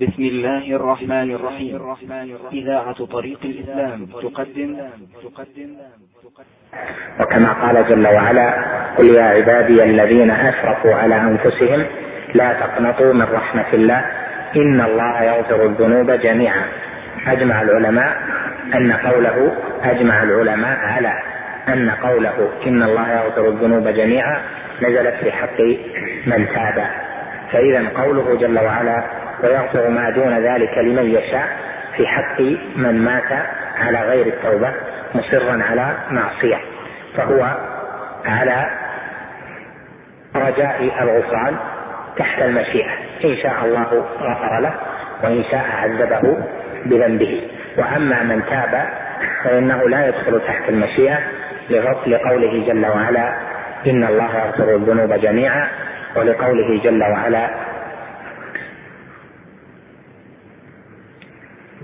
بسم الله الرحمن الرحيم. إذاعة طريق الإسلام تقدم. تقدم. وكما قال جل وعلا قل يا عبادي الذين أسرفوا على أنفسهم لا تقنطوا من رحمة الله إن الله يغفر الذنوب جميعا. أجمع العلماء أن قوله أجمع العلماء على أن قوله إن الله يغفر الذنوب جميعا نزلت في حق من تاب. فإذا قوله جل وعلا ويغفر ما دون ذلك لمن يشاء في حق من مات على غير التوبة مصرا على معصية. فهو على رجاء الغفران تحت المشيئة. إن شاء الله غفر له وإن شاء عذبه بذنبه. وأما من تاب فإنه لا يدخل تحت المشيئة لقوله جل وعلا إن الله يغفر الذنوب جميعا ولقوله جل وعلا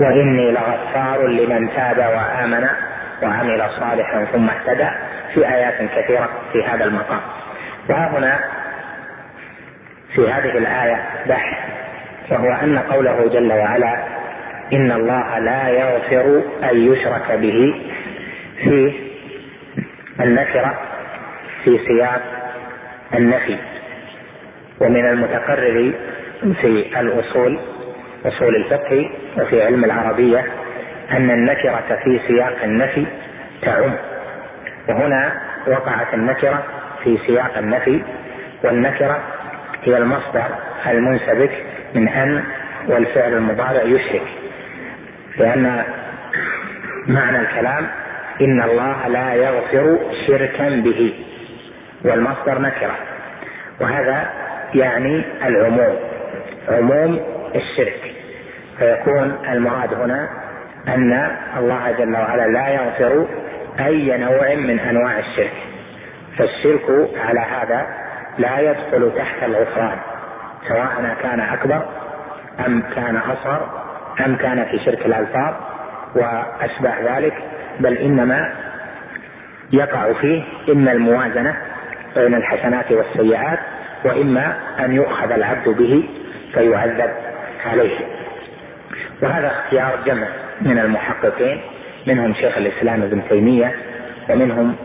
وإني لغفار لمن تاب وآمن وعمل صالحا ثم اهتدى في آيات كثيرة في هذا المقام. وها هنا في هذه الآية بحث وهو أن قوله جل وعلا إن الله لا يغفر أن يشرك به. في النكرة في سياق النفي ومن المتقرر في الأصول أصول الفقه وفي علم العربية أن النكرة في سياق النفي تعم. وهنا وقعت النكرة في سياق النفي والنكرة هي المصدر المنسبك من أن والفعل المضارع يشرك. لأن معنى الكلام إن الله لا يغفر شركا به والمصدر نكرة. وهذا يعني العموم عموم الشرك. فيكون المراد هنا أن الله جل وعلا لا يغفر أي نوع من أنواع الشرك. فالشرك على هذا لا يدخل تحت الغفران سواء كان أكبر أم كان أصغر أم كان في شرك الألفاظ وأشبه ذلك بل إنما يقع فيه إما الموازنة بين الحسنات والسيئات وإما أن يؤخذ العبد به فيعذب عليه. وهذا اختيار جمع من المحققين منهم شيخ الإسلام ابن تيمية ومنهم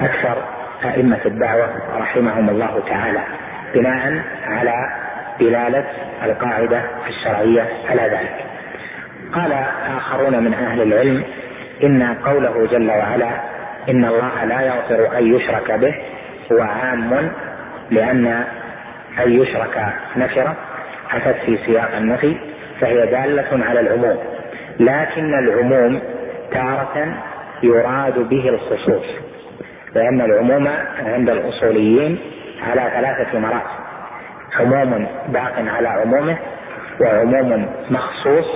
أكثر أئمة الدعوة رحمهم الله تعالى بناء على دلالة القاعدة الشرعية على ذلك. قال آخرون من أهل العلم إن قوله جل وعلا إن الله لا يغفر أن يشرك به هو عام لأن أن يشرك نكرة أتت في سياق النفي فهي دالة على العموم. لكن العموم تارة يراد به الخصوص لأن العموم عند الأصوليين على ثلاثة مراتب. عموم باق على عمومه وعموم مخصوص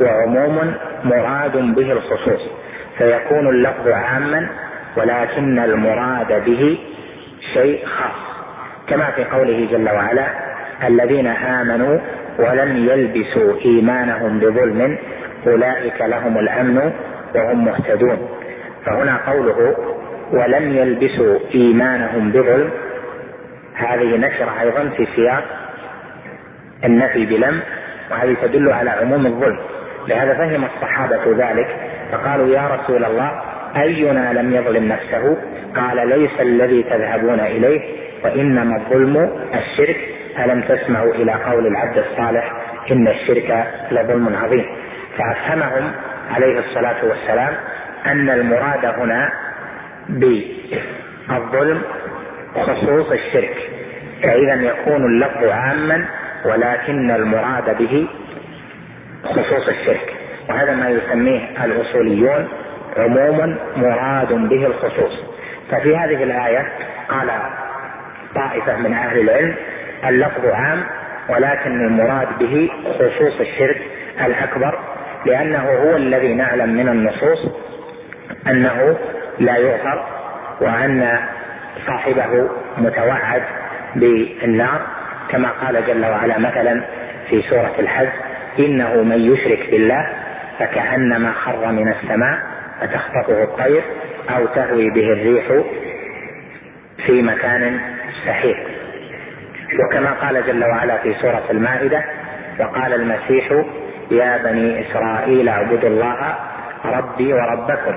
وعموم مراد به الخصوص. فيكون اللفظ عاما ولكن المراد به شيء خاص. كما في قوله جل وعلا الذين آمنوا ولم يلبسوا إيمانهم بظلم أولئك لهم الأمن وهم مهتدون. فهنا قوله ولم يلبسوا إيمانهم بظلم هذه نشرة أيضا في سياق النفي بلم وهذه تدل على عموم الظلم. لهذا فهم الصحابة ذلك فقالوا يا رسول الله أينا لم يظلم نفسه؟ قال ليس الذي تذهبون إليه وإنما الظلم الشرك. ألم تسمعوا إلى قول العبد الصالح إن الشرك لظلم عظيم؟ فأفهمهم عليه الصلاة والسلام أن المراد هنا بالظلم خصوص الشرك فإذا يكون اللفظ عاما ولكن المراد به خصوص الشرك وهذا ما يسميه الأصوليون عموم مراد به الخصوص. ففي هذه الآية قال طائفة من أهل العلم اللفظ عام ولكن المراد به خصوص الشرك الأكبر لأنه هو الذي نعلم من النصوص أنه لا يغفر وأن صاحبه متوعد بالنار. كما قال جل وعلا مثلا في سورة الحج إنه من يشرك بالله فكأنما خر من السماء فتخطفه الطير أو تهوي به الريح في مكان سحيق وكما قال جل وعلا في سورة المائدة وقال المسيح يا بني إسرائيل اعبدوا الله ربي وربكم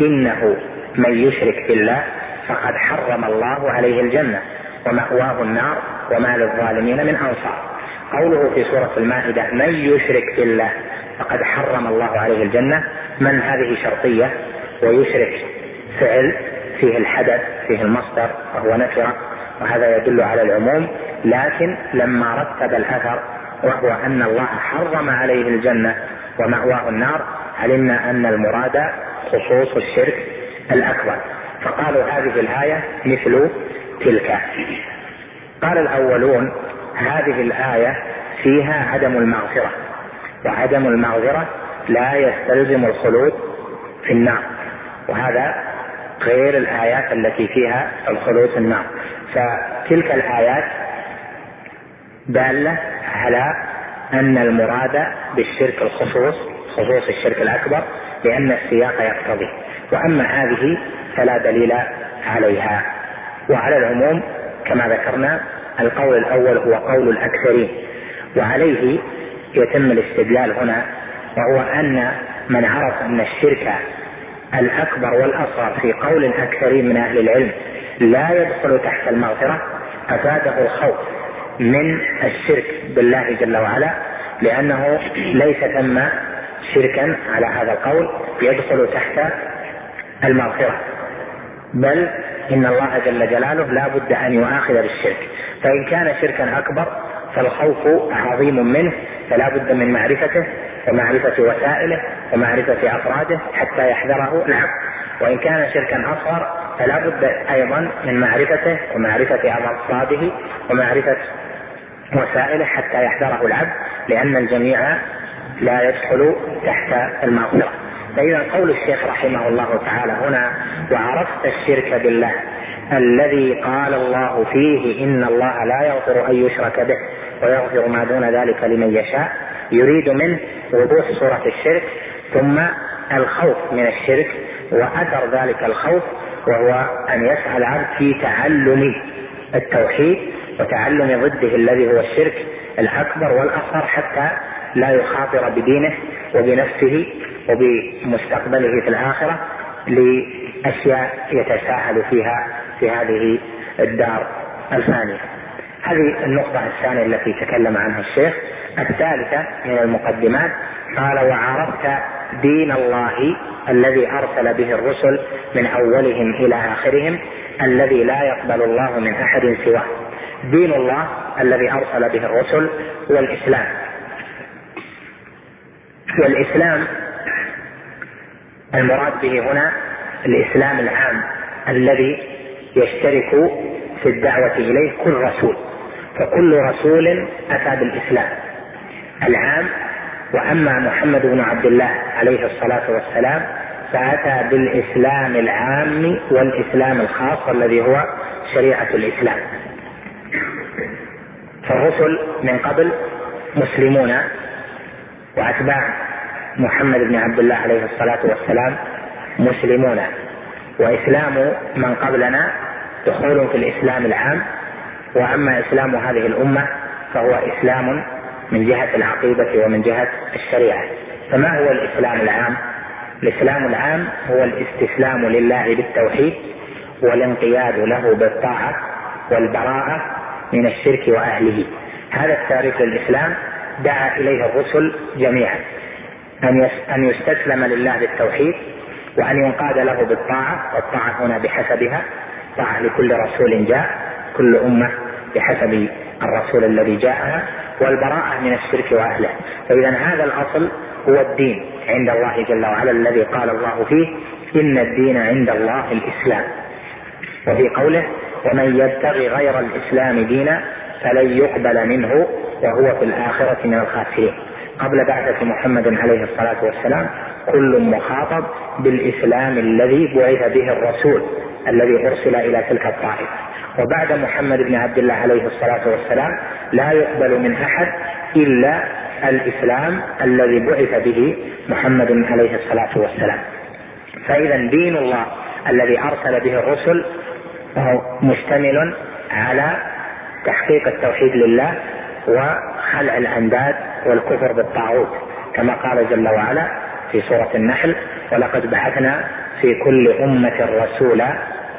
إنه من يشرك بالله فقد حرم الله عليه الجنة ومأواه النار وما للظالمين من أنصار. قوله في سورة المائدة من يشرك بالله فقد حرم الله عليه الجنة من هذه شرطية؟ ويشرك فعل فيه الحدث فيه المصدر وهو نكرة. وهذا يدل على العموم لكن لما رتب الأثر وهو أن الله حرم عليه الجنة ومأواه النار علمنا أن المراد خصوص الشرك الأكبر. فقالوا هذه الآية مثل تلك. قال الأولون هذه الآية فيها عدم المغفرة وعدم المغفرة لا يستلزم الخلود في النار وهذا غير الآيات التي فيها الخلود في النار. فتلك الآيات دالة على أن المراد بالشرك الخصوص خصوص الشرك الأكبر لأن السياق يقتضي. وأما هذه فلا دليل عليها. وعلى العموم كما ذكرنا القول الأول هو قول الأكثرين. وعليه يتم الاستدلال هنا وهو أن من عرف أن الشرك الأكبر والأصغر في قول الأكثرين من أهل العلم لا يدخل تحت المغفرة أفاده الخوف من الشرك بالله جل وعلا لأنه ليس ثم شركا على هذا القول يدخل تحت المغفرة. بل إن الله جل جلاله لا بد أن يؤاخذ بالشرك. فإن كان شركا أكبر فالخوف عظيم منه فلا بد من معرفته ومعرفة وسائله ومعرفة أفراده حتى يحذره. العبد وإن كان شركا أصغر فلا بد أيضا من معرفته ومعرفة أفراده ومعرفة وسائله حتى يحذره العبد لأن الجميع لا يدخل تحت المغفرة. فإذا قول الشيخ رحمه الله تعالى هنا وعرفت الشرك بالله الذي قال الله فيه إن الله لا يغفر أن يشرك به ويغفر ما دون ذلك لمن يشاء يريد منه وضوح صورة الشرك ثم الخوف من الشرك وأثر ذلك الخوف وهو أن يسعى العبد في تعلم التوحيد وتعلم ضده الذي هو الشرك الأكبر والأصغر حتى لا يخاطر بدينه وبنفسه وبمستقبله في الآخرة لأشياء يتساهل فيها في هذه الدار الفانية. هذه النقطة الثانية التي تكلم عنها الشيخ. الثالثة من المقدمات قال وعرفت دين الله الذي أرسل به الرسل من أولهم إلى آخرهم الذي لا يقبل الله من أحد سواه. دين الله الذي أرسل به الرسل هو الإسلام والإسلام المراد به هنا الإسلام العام الذي يشترك في الدعوة إليه كل رسول فكل رسول أتى بالإسلام. العام وأما محمد بن عبد الله عليه الصلاة والسلام فأتى بالإسلام العام والإسلام الخاص الذي هو شريعة الإسلام. فالرسل من قبل مسلمون وأتباع محمد بن عبد الله عليه الصلاة والسلام مسلمون. وإسلام من قبلنا دخول في الإسلام العام وأما إسلام هذه الأمة فهو إسلام من جهة العقيدة ومن جهة الشريعة. فما هو الإسلام العام؟ الإسلام العام هو الاستسلام لله بالتوحيد والانقياد له بالطاعة والبراءة من الشرك وأهله. هذا التعريف للإسلام دعا إليه الرسل جميعا. أن يستسلم لله بالتوحيد وأن ينقاد له بالطاعة والطاعة هنا بحسبها طاعة لكل رسول جاء كل أمة بحسب الرسول الذي جاءها والبراءة من الشرك وأهله. فإذا هذا الأصل هو الدين عند الله جل وعلا الذي قال الله فيه إن الدين عند الله الإسلام. وفي قوله ومن يبتغي غير الإسلام دينا فلن يقبل منه وهو في الآخرة من الخاسرين. قبل بعثة محمد عليه الصلاة والسلام كل مخاطب بالإسلام الذي بعث به الرسول الذي أرسل إلى تلك الطائفة. وبعد محمد بن عبد الله عليه الصلاة والسلام لا يقبل من أحد إلا الإسلام الذي بعث به محمد عليه الصلاة والسلام. فإذا دين الله الذي أرسل به الرسل فهو مشتمل على تحقيق التوحيد لله وخلع الأنداد والكفر بالطاغوت كما قال جل وعلا في سورة النحل ولقد بعثنا في كل أمة رسولا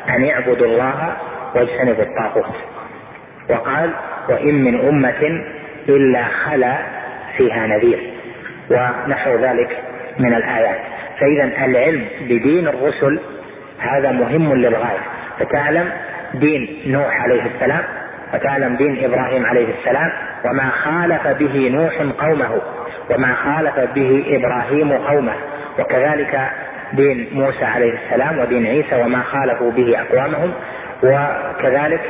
أن اعبدوا الله واجتنبوا الطاغوت. وقال وإن من أمة إلا خلا فيها نذير. ونحو ذلك من الآيات. فإذا العلم بدين الرسل هذا مهم للغاية. فتعلم دين نوح عليه السلام وتعلم دين إبراهيم عليه السلام وما خالف به نوح قومه وما خالف به إبراهيم قومه. وكذلك دين موسى عليه السلام ودين عيسى وما خالفوا به أقوامهم. وكذلك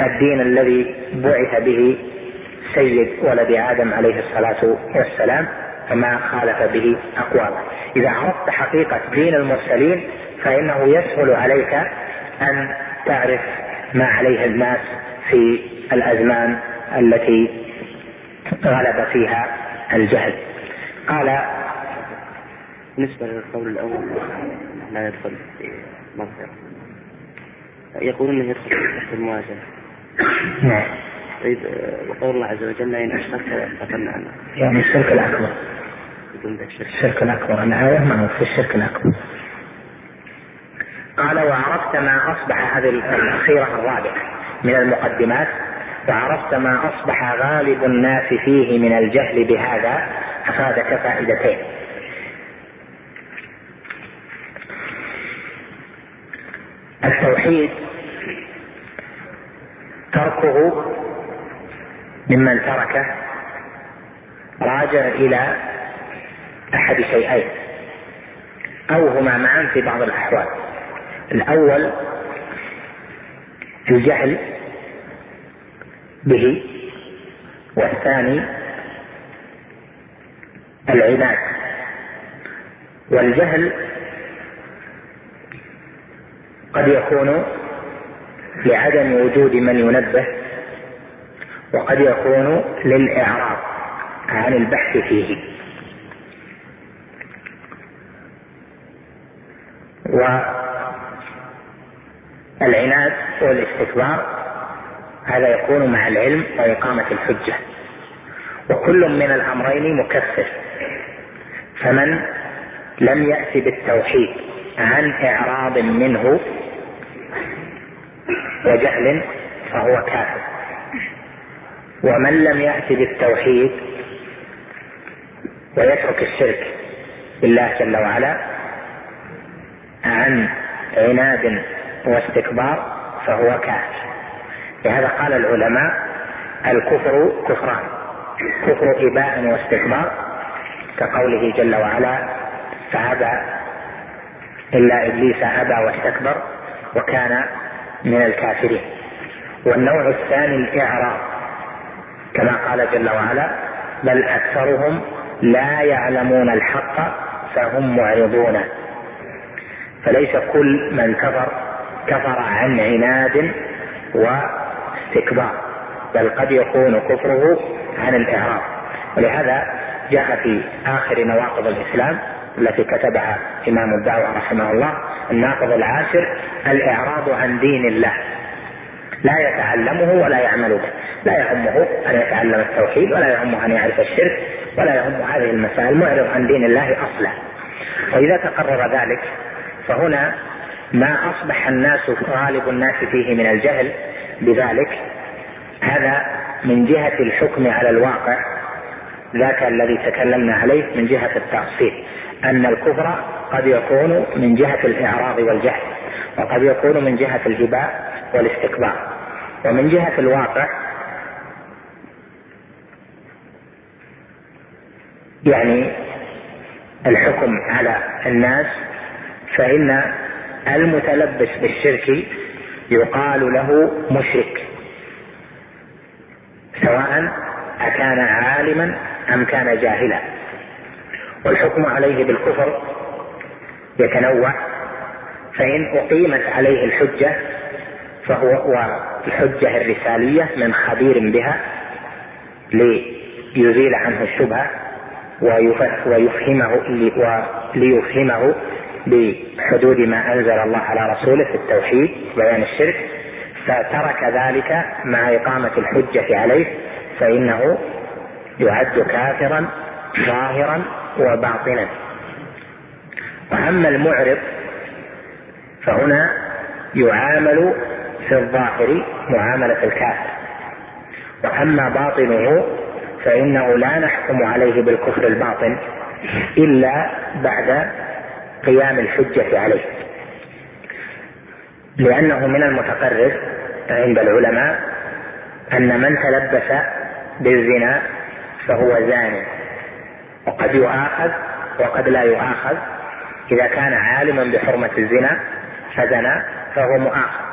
الدين الذي بعث به سيد ولد آدم عليه الصلاة والسلام وما خالف به أقوامه إذا عرفت حقيقة دين المرسلين فإنه يسهل عليك أن تعرف ما عليه الناس في الأزمان التي غلب فيها الجهل. قال بالنسبة للقول الأول لا يدخل في مغفرة يقولون إنه يدخل تحت المواجهة نعم. طيب وقول الله عز وجل إن أشركت قتلنا عنه يعني الشرك شرك. الشرك الأكبر. الآية ما في الشرك الأكبر. قال وعرفت ما أصبح هذه الأخيرة الرابعة من المقدمات. وعرفت ما أصبح غالب الناس فيه من الجهل بهذا. أفادك فائدتين. التوحيد تركه ممن تركه راجع إلى أحد شيئين. أو هما معا في بعض الأحوال. الأول الجهل به والثاني العناد. والجهل قد يكون لعدم وجود من ينبه وقد يكون للإعراض عن البحث فيه. والعناد والاستكبار هذا يكون مع العلم وإقامة الحجة. وكل من الأمرين مكفر. فمن لم يأت بالتوحيد عن إعراض منه وجهل فهو كافر. ومن لم يأت بالتوحيد ويترك الشرك بالله جل وعلا عن عناد واستكبار فهو كافر. لهذا قال العلماء الكفر كفران. كفر إباء واستكبار كقوله جل وعلا فأبى إلا إبليس أبى واستكبر وكان من الكافرين. والنوع الثاني الإعراض كما قال جل وعلا بل أكثرهم لا يعلمون الحق فهم معرضون. فليس كل من كفر كفر عن عناد واستكبار بل قد يكون كفره عن الإعراض ولهذا جاء في آخر نواقض الإسلام التي كتبها إمام الدعوة رحمه الله الناقض العاشر الإعراض عن دين الله. لا يتعلمه ولا يعمل به لا يهمه أن يتعلم التوحيد ولا يهمه أن يعرف الشرك ولا يهم هذه المسائل معرض عن دين الله أصلا. وإذا تقرر ذلك فهنا ما أصبح الناس غالب الناس فيه من الجهل بذلك هذا من جهة الحكم على الواقع ذاك الذي تكلمنا عليه من جهة التأصيل أن الكفر قد يكون من جهة الإعراض والجهل. وقد يكون من جهة الهباء والاستكبار ومن جهة الواقع يعني الحكم على الناس فإن المتلبس بالشرك يقال له مشرك. سواء أكان عالما أم كان جاهلا. والحكم عليه بالكفر يتنوع فإن أقيمت عليه الحجة فهو والحجة الرسالية من خبير بها ليزيل عنه الشبهة ويفهمه وليفهمه بحدود ما أنزل الله على رسوله في التوحيد بيان الشرك. فترك ذلك مع إقامة الحجة عليه فإنه يعد كافرا ظاهرا وباطنا. وأما المعرض فهنا يعامل في الظاهر معاملة الكافر. وأما باطنه فإنه لا نحكم عليه بالكفر الباطن إلا بعد قيام الحجة عليه. لأنه من المتقرر عند العلماء أن من تلبس بالزنا فهو زان. وقد يؤاخذ وقد لا يؤاخذ. إذا كان عالما بحرمة الزنا فزنى فهو مؤاخذ.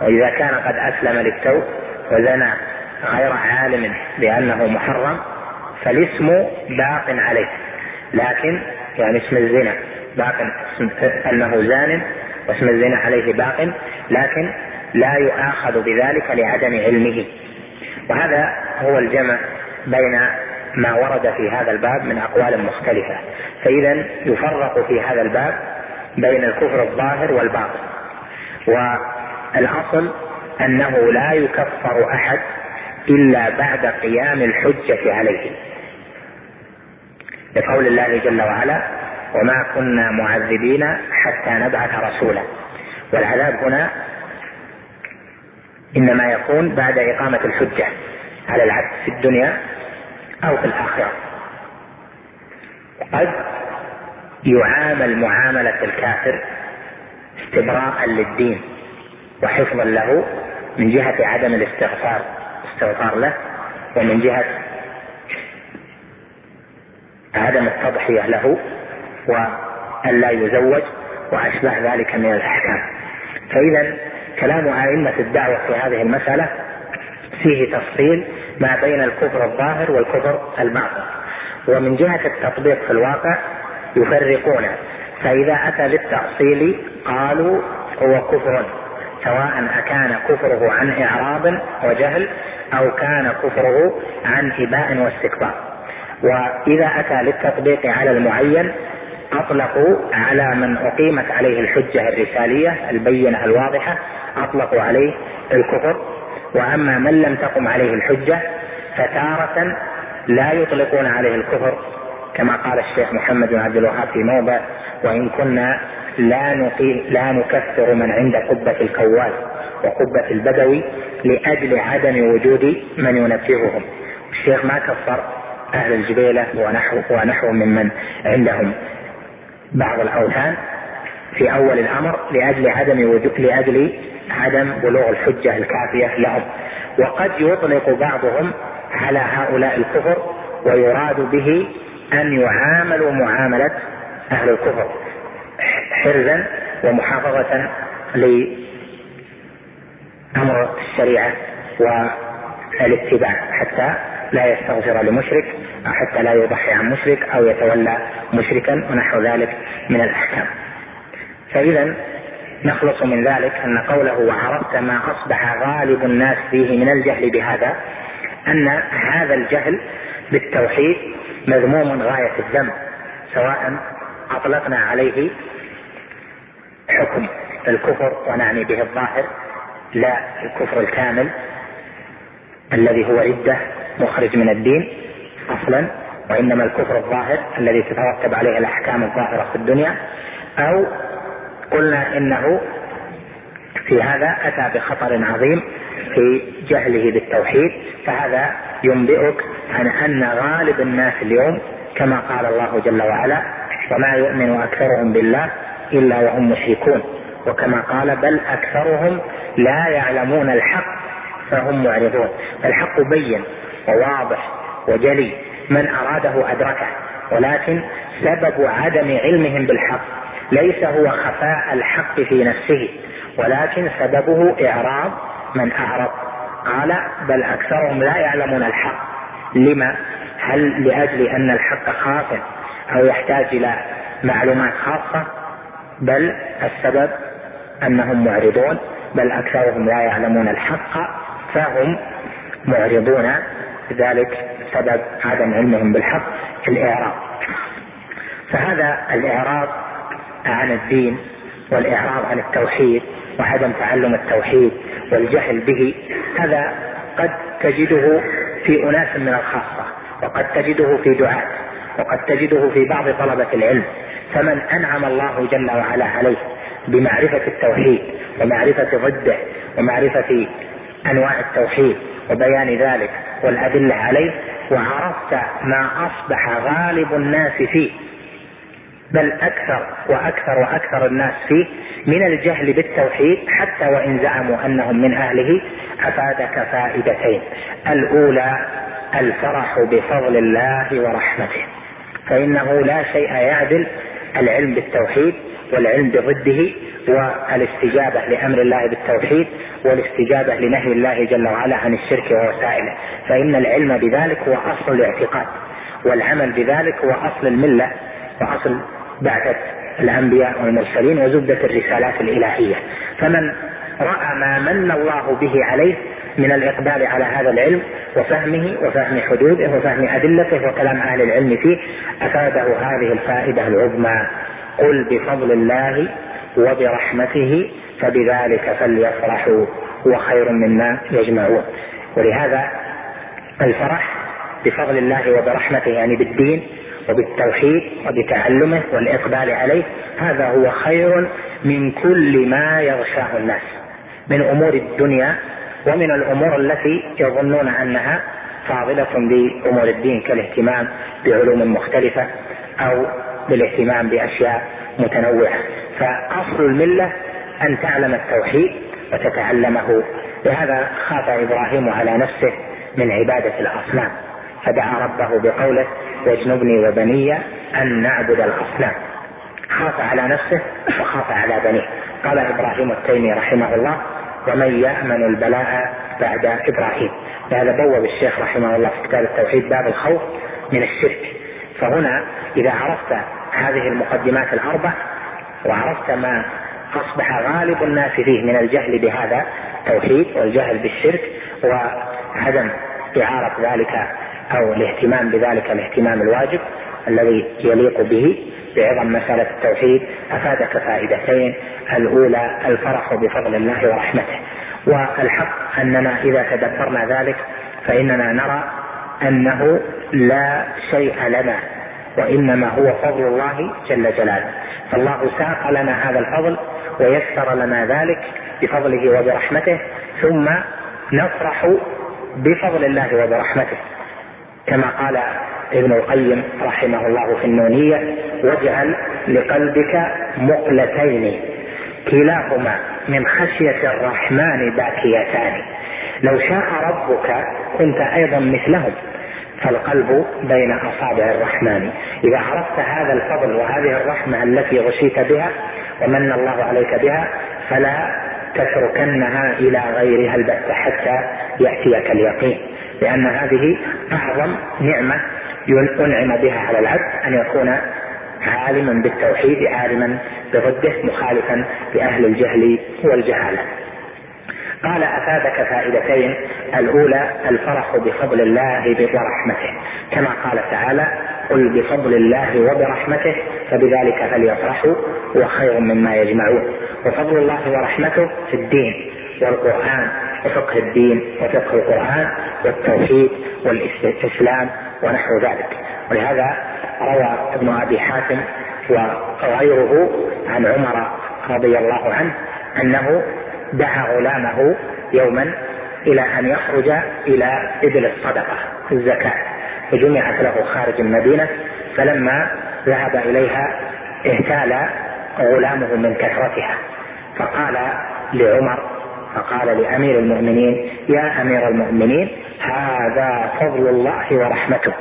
وإذا كان قد أسلم للتوب وزنى غير عالم بأنه محرم فالاسم باق عليه. لكن يعني اسم الزنا باق أنه زان واسم الزنا عليه باق لكن لا يؤاخذ بذلك لعدم علمه. وهذا هو الجمع بين ما ورد في هذا الباب من أقوال مختلفة. فإذا يفرق في هذا الباب بين الكفر الظاهر والباطن. والأصل أنه لا يكفر أحد إلا بعد قيام الحجة عليه. لقول الله جل وعلا وما كنا معذبين حتى نبعث رسولا. والعذاب هنا إنما يكون بعد إقامة الحجة على العبد في الدنيا أو في الآخرة. قد يعامل معاملة الكافر استبراء للدين وحفظا له من جهة عدم الاستغفار استغفار له ومن جهة عدم التضحية له والا يزوج وأشبه ذلك من الأحكام. فإذا كلام أئمة الدعوة في هذه المسألة فيه تفصيل ما بين الكفر الظاهر والكفر الباطن ومن جهة التطبيق في الواقع يفرقون فإذا أتى بالتأصيل قالوا هو كفر سواء أكان كفره عن إعراض وجهل أو كان كفره عن إباء واستكبار. وإذا أتى للتطبيق على المعين أطلقوا على من أقيمت عليه الحجة الرسالية البينة الواضحة أطلقوا عليه الكفر. وأما من لم تقم عليه الحجة فتارة لا يطلقون عليه الكفر كما قال الشيخ محمد بن عبد الوهاب في موضع وإن كنا لا لا نكفر من عند قبة الكوال وقبة البدوي لأجل عدم وجود من ينفذهم الشيخ ما كفر أهل الجبيلة ونحو ونحو ممن عندهم بعض الأوثان في أول الأمر لأجل عدم وجود لأجل عدم بلوغ الحجة الكافية لهم. وقد يطلق بعضهم على هؤلاء الكفر ويراد به أن يعاملوا معاملة أهل الكفر حرزا ومحافظة لأمر الشريعة والاتباع حتى لا يستغفر لمشرك أو حتى لا يضحي عن مشرك أو يتولى مشركا ونحو ذلك من الأحكام. فإذا نخلص من ذلك أن قوله وعرفت ما أصبح غالب الناس فيه من الجهل بهذا أن هذا الجهل بالتوحيد مذموم غاية الذنب سواء أطلقنا عليه حكم الكفر ونعني به الظاهر لا الكفر الكامل الذي هو ردة مخرج من الدين أصلا وإنما الكفر الظاهر الذي تترتب عليه الأحكام الظاهرة في الدنيا. أو قلنا إنه في هذا أتى بخطر عظيم في جهله بالتوحيد فهذا ينبئك عن أن غالب الناس اليوم كما قال الله جل وعلا وما يؤمن أكثرهم بالله إلا وهم مشركون. وكما قال بل أكثرهم لا يعلمون الحق فهم معرضون. الحق بين وواضح وجلي. من أراده أدركه. ولكن سبب عدم علمهم بالحق ليس هو خفاء الحق في نفسه ولكن سببه إعراض من أعرض. قال بل أكثرهم لا يعلمون الحق. لما؟ هل لأجل أن الحق خاف أو يحتاج إلى معلومات خاصة بل السبب أنهم معرضون بل أكثرهم لا يعلمون الحق فهم معرضون. ذلك سبب عدم علمهم بالحق الاعراض فهذا الاعراض عن الدين والاعراض عن التوحيد وعدم تعلم التوحيد والجهل به هذا قد تجده في أناس من الخاصة وقد تجده في دعاة. وقد تجده في بعض طلبة العلم فمن أنعم الله جل وعلا عليه بمعرفة التوحيد ومعرفة ضده ومعرفة أنواع التوحيد وبيان ذلك والأدلة عليه وعرفت ما أصبح غالب الناس فيه بل أكثر وأكثر وأكثر الناس فيه من الجهل بالتوحيد حتى وإن زعموا أنهم من أهله أفادك فائدتين. الأولى الفرح بفضل الله ورحمته. فإنه لا شيء يعدل العلم بالتوحيد والعلم بضده والاستجابة لأمر الله بالتوحيد والاستجابة لنهي الله جل وعلا عن الشرك ووسائله. فإن العلم بذلك هو أصل الاعتقاد والعمل بذلك هو أصل الملة وأصل بعثة الأنبياء والمرسلين وزبدة الرسالات الإلهية. فمن رأى ما من الله به عليه من الإقبال على هذا العلم وفهمه وفهم حدوده وفهم أدلته وكلام أهل العلم فيه أفاده هذه الفائدة العظمى. قل بفضل الله وبرحمته فبذلك فليفرحوا هو خير مما يجمعون. ولهذا الفرح بفضل الله وبرحمته يعني بالدين وبالتوحيد وبتعلمه والإقبال عليه هذا هو خير من كل ما يغشاه الناس. من أمور الدنيا ومن الأمور التي يظنون أنها فاضلة بأمور الدين كالاهتمام بعلوم مختلفة أو بالاهتمام بأشياء متنوعة. فأصل الملة أن تعلم التوحيد وتتعلمه. لهذا خاف إبراهيم على نفسه من عبادة الأصنام فدعا ربه بقوله واجنبني وبني أن نعبد الأصنام. خاف على نفسه وخاف على بنيه. قال إبراهيم التيمي رحمه الله ومن يأمن البلاء بعد إبراهيم. لهذا بوب الشيخ رحمه الله في كتاب التوحيد باب الخوف من الشرك. فهنا إذا عرفت هذه المقدمات الأربع وعرفت ما أصبح غالب الناس فيه من الجهل بهذا التوحيد والجهل بالشرك وعدم إعارة ذلك أو الاهتمام بذلك الاهتمام الواجب الذي يليق به بعظم مسألة التوحيد أفادك فائدتين الأولى الفرح بفضل الله ورحمته. والحق أننا إذا تدبرنا ذلك فإننا نرى أنه لا شيء لنا وإنما هو فضل الله جل جلاله. فالله ساق لنا هذا الفضل ويسر لنا ذلك بفضله وبرحمته ثم نفرح بفضل الله وبرحمته. كما قال ابن القيم رحمه الله في النونية واجعل لقلبك مقلتين كلاهما من خشية الرحمن باكيتان. لو شاء ربك كنت أيضا مثلهم فالقلب بين أصابع الرحمن. إذا عرفت هذا الفضل وهذه الرحمة التي غشيت بها ومن الله عليك بها فلا تتركنها إلى غيرها البتة حتى يأتيك اليقين. لأن هذه أعظم نعمة أنعم بها على العبد أن يكون عالما بالتوحيد عالما بضده مخالفا لأهل الجهل والجهالة. قال أفادك فائدتين الأولى الفرح بفضل الله ورحمته كما قال تعالى قل بفضل الله وبرحمته فبذلك فليفرحوا هو خير مما يجمعون. وفضل الله ورحمته في الدين والقرآن وفقه الدين وفقه القرآن والتوحيد والإسلام ونحو ذلك. ولهذا روى ابن أبي حاتم وغيره عن عمر رضي الله عنه أنه دعا غلامه يوما إلى أن يخرج إلى إبل الصدقة الزكاة فجمعت له خارج المدينة فلما ذهب إليها اهتال غلامه من كثرتها فقال لعمر فقال لأمير المؤمنين يا أمير المؤمنين هذا فضل الله ورحمته.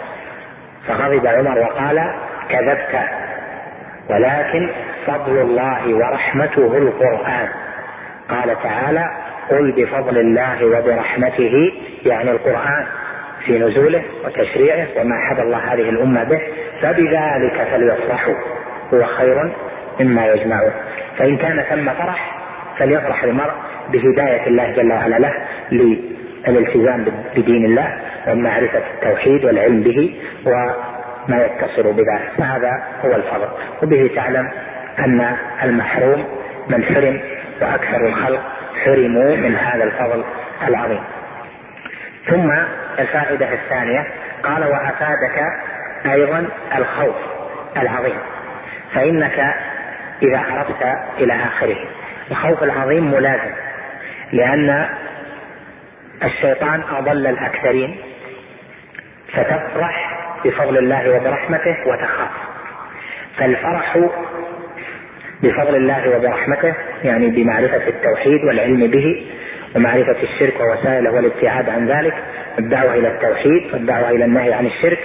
فغضب عمر وقال كذبت ولكن فضل الله ورحمته القرآن. قال تعالى قل بفضل الله وبرحمته يعني القرآن في نزوله وتشريعه وما حد الله هذه الأمة به فبذلك فليفرحوا هو خير مما يجمعون. فإن كان ثم فرح فليفرح المرء بهداية الله جل وعلا له للالتزام بدين الله ومعرفة التوحيد والعلم به وما يتصل بذلك فهذا هو الفضل. وبه تعلم أن المحروم من حرم وأكثر الخلق حرموا من هذا الفضل العظيم. ثم الفائدة الثانية قال وأفادك أيضا الخوف العظيم. فإنك إذا عرفت إلى آخره الخوف العظيم ملازم. لأن الشيطان أضل الأكثرين فتفرح بفضل الله وبرحمته وتخاف. فالفرح بفضل الله وبرحمته يعني بمعرفة التوحيد والعلم به ومعرفة الشرك ووسائله والابتعاد عن ذلك الدعوة إلى التوحيد والدعوة إلى النهي عن الشرك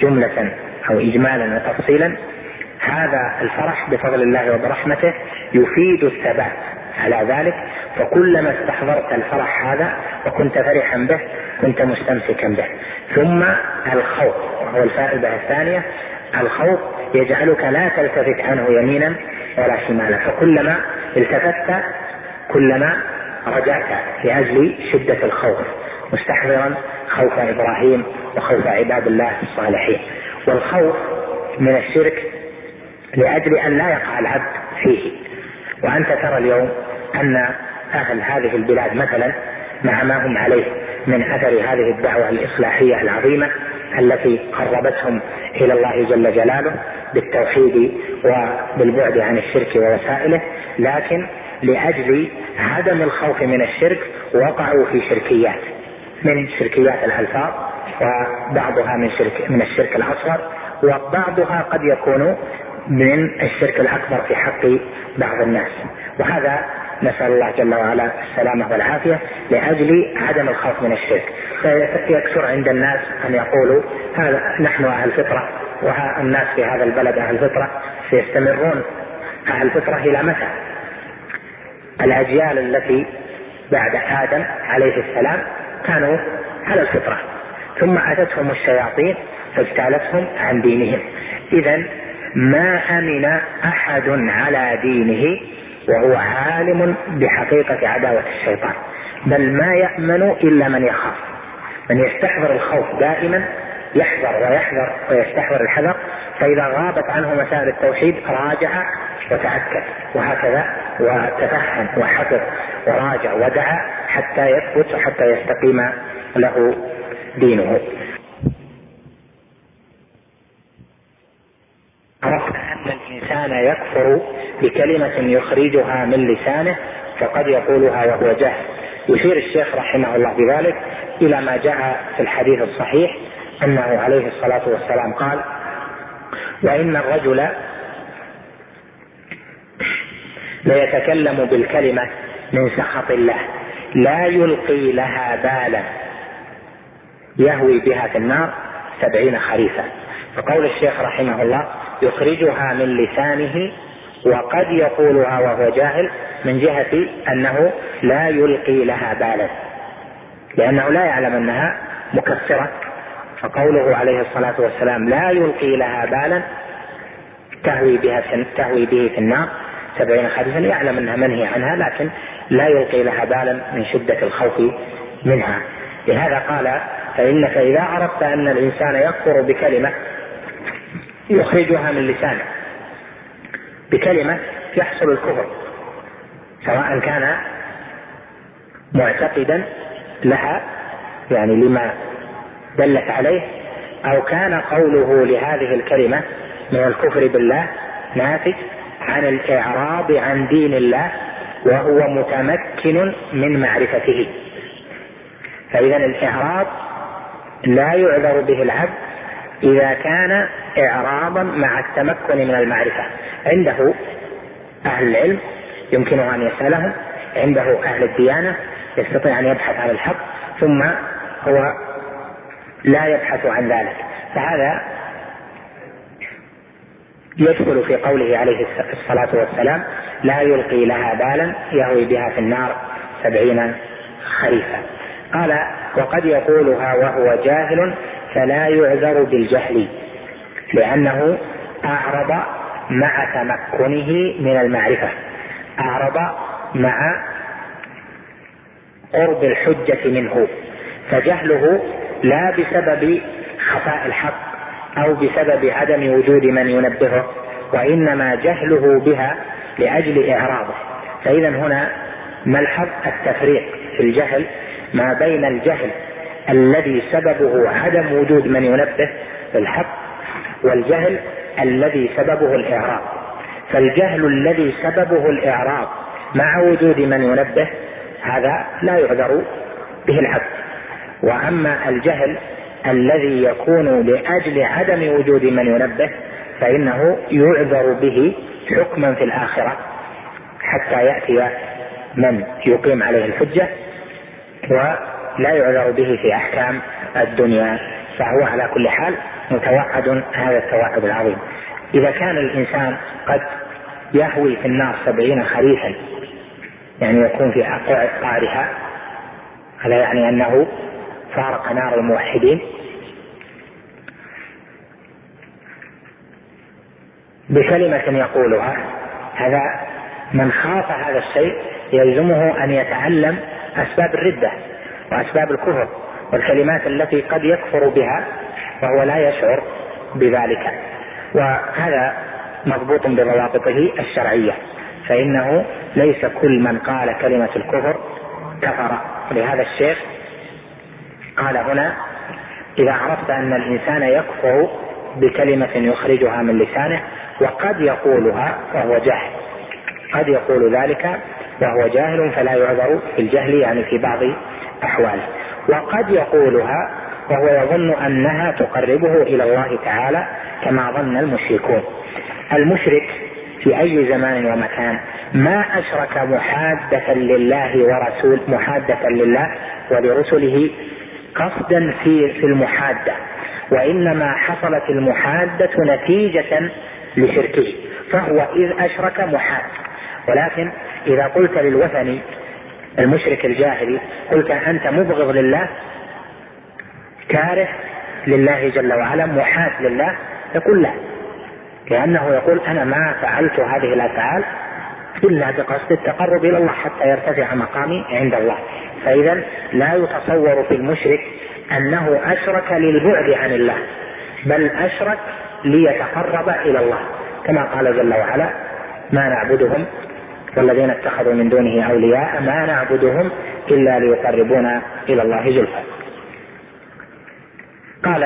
جملة أو إجمالا وتفصيلا. هذا الفرح بفضل الله وبرحمته يفيد الثبات على ذلك فكلما استحضرت الفرح هذا وكنت فرحا به كنت مستمسكا به. ثم الخوف وهو الفائدة الثانية الخوف يجعلك لا تلتفت عنه يمينا ولا شمالا. فكلما التفت كلما رجعت لاجل شدة الخوف مستحضرا خوف إبراهيم وخوف عباد الله الصالحين. والخوف من الشرك لأجل أن لا يقع العبد فيه. وأنت ترى اليوم أن أهل هذه البلاد مثلا مع ما هم عليه من أثر هذه الدعوة الإصلاحية العظيمة التي قربتهم إلى الله جل جلاله بالتوحيد وبالبعد عن الشرك ووسائله لكن لأجل عدم الخوف من الشرك وقعوا في شركيات من شركيات الألفاظ وبعضها من شرك من الشرك الأصغر وبعضها قد يكون من الشرك الأكبر في حق بعض الناس. وهذا نسأل الله جل وعلا السلامة والعافية لأجل عدم الخوف من الشرك فيكثر عند الناس أن يقولوا هذا نحن أهل فطرة والناس في هذا البلد أهل فطرة سيستمرون أهل فطرة إلى متى؟ الأجيال التي بعد آدم عليه السلام كانوا على الفطرة ثم أتتهم الشياطين فاجتالتهم عن دينهم اذا ما أمن أحد على دينه وهو عالم بحقيقة عداوة الشيطان. بل ما يأمن إلا من يخاف. من يستحضر الخوف دائما يحذر ويحذر ويستحضر الحذر فإذا غابت عنه مسائل التوحيد راجع وتأكد وهكذا وتفهم وحفظ وراجع ودعا حتى يثبت وحتى يستقيم له دينه. الإنسان يكفر بكلمة يخرجها من لسانه فقد يقولها وهو جاهل يشير الشيخ رحمه الله بذلك إلى ما جاء في الحديث الصحيح أنه عليه الصلاة والسلام قال وإن الرجل ليتكلم بالكلمة من سخط الله لا يلقي لها بالا يهوي بها في النار سبعين خريفا فقول الشيخ رحمه الله يخرجها من لسانه وقد يقولها وهو جاهل من جهة أنه لا يلقي لها بالا. لأنه لا يعلم أنها مكفرة فقوله عليه الصلاة والسلام لا يلقي لها بالا تهوي بها تهوي به في النار. سبعين خريفا يعلم أنها منهي عنها لكن لا يلقي لها بالا من شدة الخوف منها. لهذا قال فإنك إذا عرفت أن الإنسان يكفر بكلمة يخرجها من لسانه بكلمة يحصل الكفر سواء كان معتقدا لها يعني لما دلت عليه أو كان قوله لهذه الكلمة من الكفر بالله ناتج عن الإعراض عن دين الله وهو متمكن من معرفته. فاذا الإعراض لا يعذر به العبد إذا كان اعراضا مع التمكن من المعرفة. عنده أهل العلم يمكنه أن يسالهم عنده أهل الديانة يستطيع أن يبحث عن الحق ثم هو لا يبحث عن ذلك. فهذا يدخل في قوله عليه الصلاة والسلام لا يلقي لها بالا يهوي بها في النار سبعين خريفا. قال وقد يقولها وهو جاهل فلا يعذر بالجهل. لأنه أعرض مع تمكنه من المعرفة. أعرض مع قرب الحجة منه. فجهله لا بسبب خفاء الحق أو بسبب عدم وجود من ينبهه وإنما جهله بها لأجل إعراضه. فاذا هنا نلحظ التفريق في الجهل ما بين الجهل الذي سببه عدم وجود من ينبه بالحق والجهل الذي سببه الإعراض فالجهل الذي سببه الإعراض مع وجود من ينبه هذا لا يعذر به العبد. وأما الجهل الذي يكون لأجل عدم وجود من ينبه فإنه يعذر به حكما في الآخرة حتى يأتي من يقيم عليه الحجة ولا يعذر به في أحكام الدنيا. فهو على كل حال متوعد هذا التوعد العظيم. إذا كان الإنسان قد يهوي في النار سبعين خريفا يعني يكون في قعرها هذا يعني أنه فارق نار الموحدين. بكلمة يقولها هذا من خاف هذا الشيء يلزمه أن يتعلم أسباب الردة وأسباب الكفر والكلمات التي قد يكفر بها وهو لا يشعر بذلك. وهذا مضبوط بضوابطه الشرعية فإنه ليس كل من قال كلمة الكفر كفر. لهذا الشيخ قال هنا إذا عرفت أن الإنسان يكفر بكلمة يخرجها من لسانه وقد يقولها وهو جاهل. قد يقول ذلك وهو جاهل فلا يعذر في الجهل يعني في بعض أحواله. وقد يقولها وهو يظن أنها تقربه إلى الله تعالى كما ظن المشركون. المشرك في أي زمان ومكان ما أشرك محادة لله ورسول محادة لله ولرسله قصدا في في المحادة وإنما حصلت المحادة نتيجة لشركه فهو إذ أشرك محاد. ولكن إذا قلت للوثني المشرك الجاهلي قلت أنت مبغض لله كاره لله جل وعلا محاد لله يقول لا. لأنه يقول أنا ما فعلت هذه الأفعال إلا بقصد التقرب إلى الله حتى يرتفع مقامي عند الله. فإذا لا يتصور في المشرك أنه أشرك للبعد عن الله بل أشرك ليتقرب إلى الله. كما قال جل وعلا ما نعبدهم والذين اتخذوا من دونه أولياء ما نعبدهم إلا ليقربونا إلى الله زلفى. قال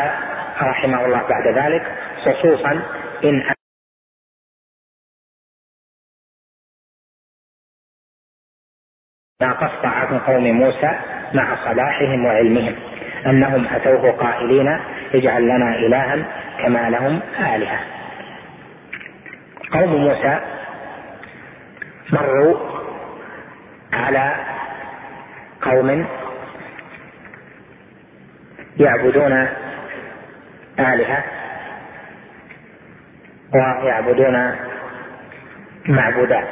رحمه الله بعد ذلك خصوصا إن ما قص عن قوم موسى مع صلاحهم وعلمهم أنهم أتوه قائلين اجعل لنا الها كما لهم آلهة. قوم موسى مروا على قوم يعبدون آلهة ويعبدون معبودات.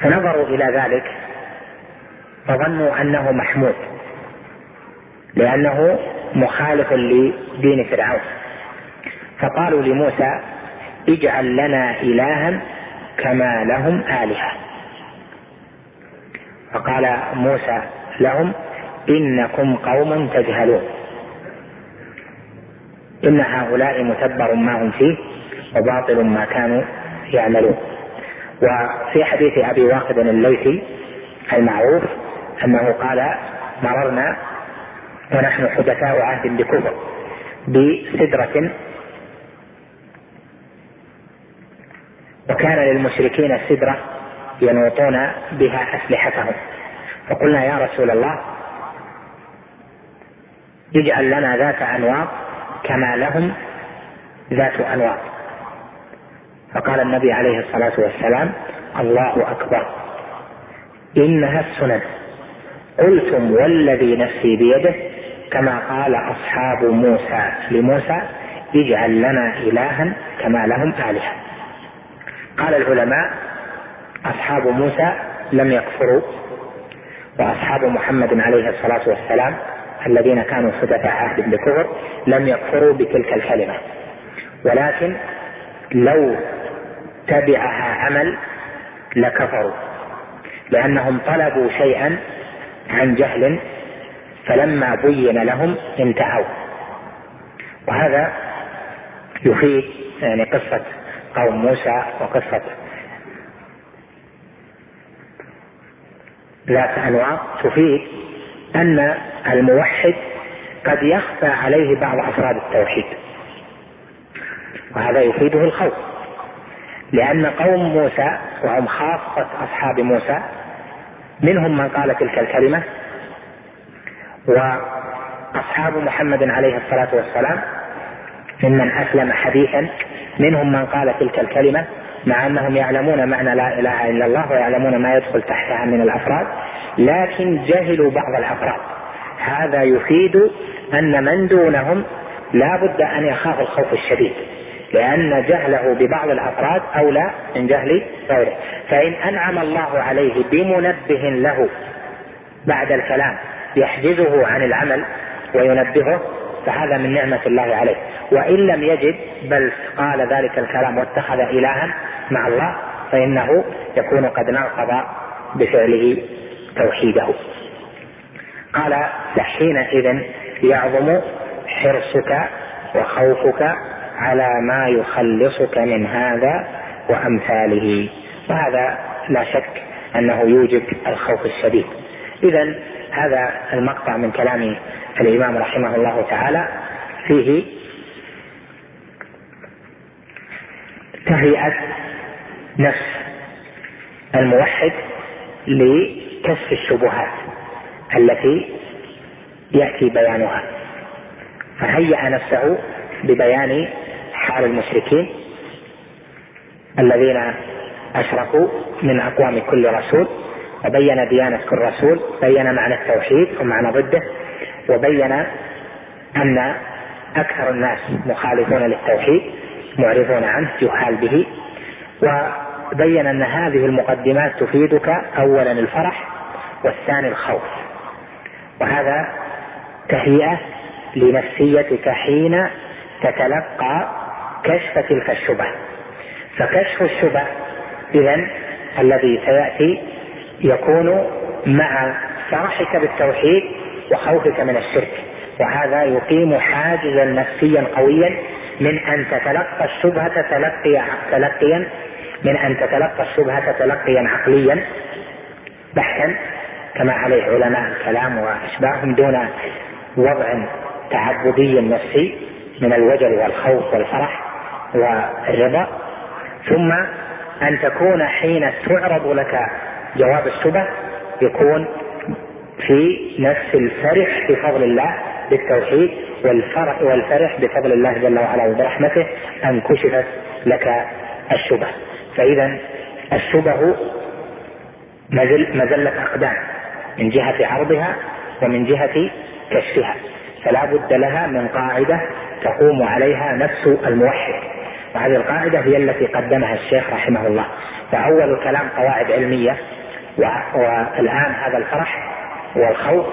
فنظروا إلى ذلك فظنوا أنه محمود لأنه مخالف لدين فرعون. فقالوا لموسى اجعل لنا الها كما لهم آلهة. فقال موسى لهم إنكم قوم تجهلون. إن هؤلاء متبر ما هم فيه وباطل ما كانوا يعملون. وفي حديث أبي واقد الليثي المعروف أنه قال مررنا ونحن حدثاء عهد بكفر بسدرة. وكان للمشركين سدرة ينوطون بها أسلحتهم. فقلنا يا رسول الله اجعل لنا ذات أنواط كما لهم ذات أنواط. فقال النبي عليه الصلاة والسلام الله أكبر. إنها السنن. قلتم والذي نفسي بيده كما قال أصحاب موسى لموسى اجعل لنا إلها كما لهم آلهة. قال العلماء أصحاب موسى لم يكفروا وأصحاب محمد عليه الصلاة والسلام الذين كانوا حدثاء عهد بكفر لم يكفروا بتلك الكلمة. ولكن لو تبعها عمل لكفروا لأنهم طلبوا شيئا عن جهل فلما بين لهم انتهوا. وهذا يفيد يعني قصة قوم موسى وقصة ذات أنواع تفيد أن الموحد قد يخفى عليه بعض أفراد التوحيد. وهذا يفيده الخوف. لأن قوم موسى وهم خاصة أصحاب موسى منهم من قال تلك الكلمة وأصحاب محمد عليه الصلاة والسلام ممن أسلم حديثا منهم من قال تلك الكلمة مع أنهم يعلمون معنى لا إله إلا الله ويعلمون ما يدخل تحتها من الأفراد لكن جهلوا بعض الأفراد. هذا يفيد أن من دونهم لا بد أن يخاف الخوف الشديد لأن جهله ببعض الأفراد أولى من جهل غيره. فإن أنعم الله عليه بمنبه له بعد الكلام يحجزه عن العمل وينبهه فهذا من نعمة الله عليه. وإن لم يجد بل قال ذلك الكلام واتخذ إلها مع الله فإنه يكون قد ناقض بفعله توحيده. قال فحينئذ يعظم حرصك وخوفك على ما يخلصك من هذا وأمثاله. وهذا لا شك أنه يوجب الخوف الشديد. اذا هذا المقطع من كلام الإمام رحمه الله تعالى فيه تهيئة نفس الموحد لكشف الشبهات التي يأتي بيانها. فهيأ نفسه ببيان حال المشركين الذين أشركوا من أقوام كل رسول وبين ديانة كل رسول بين معنى التوحيد ومعنى ضده وبين أن أكثر الناس مخالفون للتوحيد معرضون عنه جهال به وبين أن هذه المقدمات تفيدك اولا الفرح والثاني الخوف. وهذا تهيئة لنفسيتك حين تتلقى كشف تلك الشبه فكشف الشبه اذا الذي سيأتي يكون مع فرحك بالتوحيد وخوفك من الشرك. وهذا يقيم حاجزا نفسيا قويا من أن تتلقى الشبهة تلقي تلقيا من أن تتلقى الشبهة تلقيا عقليا بحثا كما عليه علماء الكلام وأشباههم دون وضع تعبدي نفسي من الوجل والخوف والفرح والرضا. ثم أن تكون حين تعرض لك جواب الشبه يكون في نفس الفرح بفضل الله بالتوحيد والفرح والفرح بفضل الله جل وعلا وبرحمته أن كشفت لك الشبه. فاذا الشبه مزل مزلة أقدام. من جهة عرضها ومن جهة كشفها. فلا بد لها من قاعدة تقوم عليها نفس الموحد. وهذه القاعدة هي التي قدمها الشيخ رحمه الله. فأول الكلام قواعد علمية والآن هذا الفرح والخوف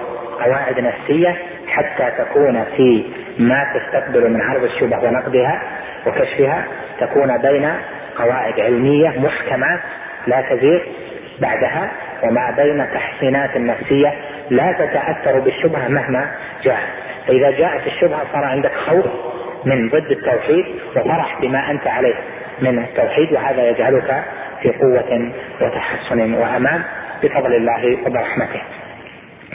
قواعد نفسية حتى تكون في ما تستقبل من عرض الشبه ونقدها وكشفها تكون بين قواعد علمية محكمات لا تزيغ بعدها. وما بين تحصينات نفسية لا تتأثر بالشبهة مهما جاءت. فإذا جاءت الشبهة صار عندك خوف من ضد التوحيد وفرح بما أنت عليه من التوحيد وهذا يجعلك في قوة وتحسن وأمان. بفضل الله وبرحمته.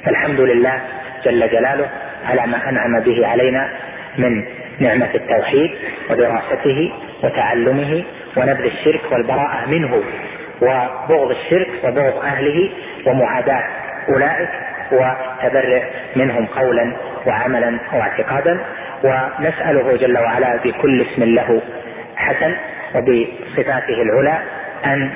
فالحمد لله جل جلاله على ما أنعم به علينا من نعمة التوحيد ودراسته وتعلمه ونبذ الشرك والبراءة منه وبغض الشرك وبغض أهله ومعاداة أولئك وتبرئ منهم قولا وعملا واعتقادا. ونسأله جل وعلا بكل اسم له حسن وبصفاته العلى أن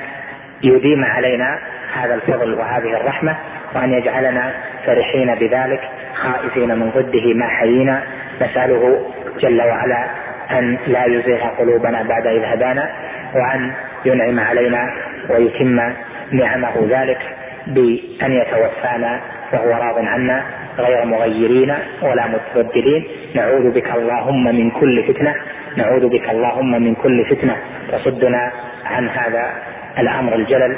يديم علينا هذا الفضل وهذه الرحمة وأن يجعلنا فرحين بذلك خائفين من ضده ما حيينا. نسأله جل وعلا أن لا يزيغ قلوبنا بعد إذ هدانا وأن ينعم علينا ويتم نعمه ذلك بأن يتوفانا وهو راض عنا غير مغيرين ولا متبدلين. نعوذ بك اللهم من كل فتنة. نعوذ بك اللهم من كل فتنة. تصدنا عن هذا الأمر الجلل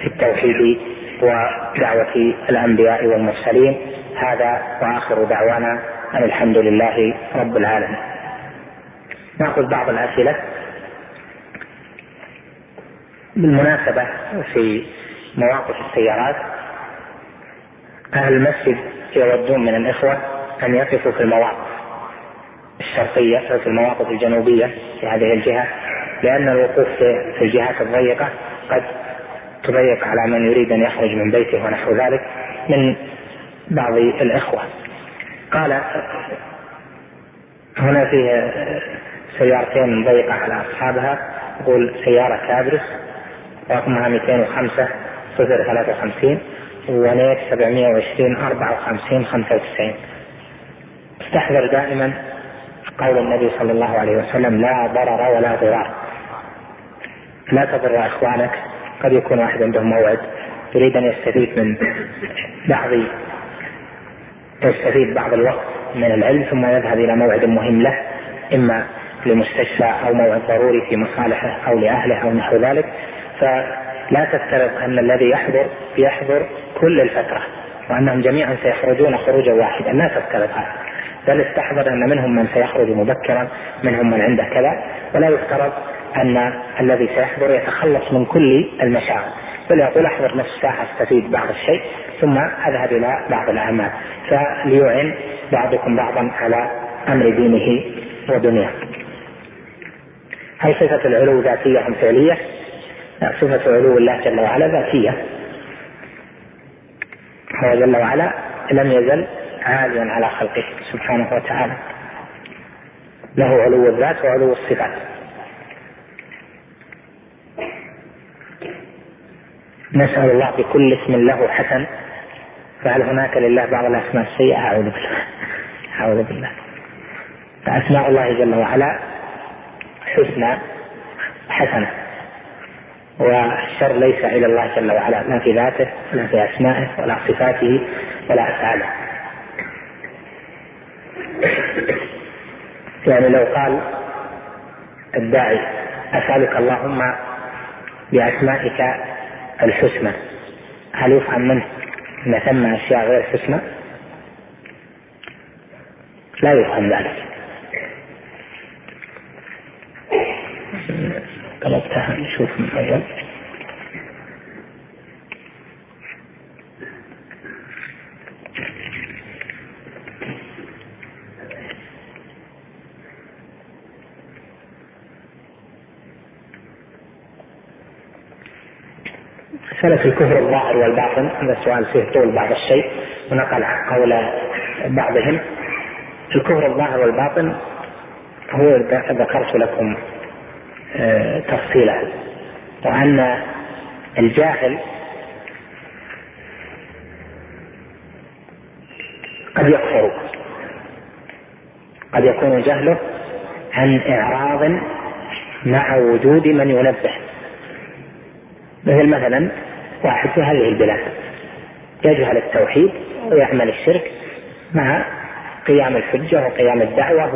في التوحيد ودعوة الأنبياء والمرسلين. هذا وآخر دعوانا. أن الحمد لله رب العالمين. نأخذ بعض الأسئلة. بالمناسبة في مواقف السيارات أهل المسجد يودون من الإخوة أن يقفوا في المواقف الشرقية في المواقف الجنوبية في هذه الجهة لأن الوقوف في الجهات الضيقة قد تضيق على من يريد أن يخرج من بيته ونحو ذلك من بعض الإخوة. قال هنا فيه سيارتين ضيقة على أصحابها يقول سيارة كابرس رقمها 205 صفر 53 ونيت 720 54 95 استحذر دائما قول النبي صلى الله عليه وسلم لا ضرر ولا ضرار. لا تضر إخوانك قد يكون واحد عنده موعد يريد أن يستفيد من بعض يستفيد بعض الوقت من العلم ثم يذهب إلى موعد مهم له إما لمستشفى أو موعد ضروري في مصالحه أو لأهله أو نحو ذلك. فلا تفترض أن الذي يحضر يحضر كل الفترة وأنهم جميعا سيخرجون خروجا واحدا. لا تفترض هذا. بل استحضر أن منهم من سيخرج مبكرا منهم من عنده كذا. ولا يفترض أن الذي سيحضر يتخلص من كل المشاغل بل يقول احضر نصف ساعة استفيد بعض الشيء ثم أذهب إلى بعض الأعمال. فليعن بعضكم بعضا على أمر دينه ودنياه. هل صفة العلو ذاتية أم فعلية؟ صفة علو الله جل وعلا ذاتية. هو جل وعلا لم يزل عاليا على خلقه سبحانه وتعالى. له علو الذات وعلو الصفات. نسأل الله بكل اسم له حسن فهل هناك لله بعض الأسماء السيئة أعوذ بالله أعوذ بالله فأسماء الله جل وعلا حسنى حسنة والشر ليس إلى الله جل وعلا لا في ذاته ولا في أسمائه ولا صفاته ولا أفعاله يعني لو قال الداعي أسألك اللهم بأسمائك الحسنى هل يفهم منه أن ثم أشياء غير حسنى؟ لا يفهم ذلك طلبتها. نشوف من أول مسألة الكفر الظاهر والباطن. هذا السؤال فيه طول بعض الشيء. ونقل قول بعضهم. الكفر الظاهر والباطن هو ذكرت لكم تفصيلة. وأن الجاهل قد يكفر قد يكون جهله عن إعراض مع وجود من ينبه. مثل مثلا واحد في هذه البلاد يجهل التوحيد ويعمل الشرك مع قيام الحجة وقيام الدعوة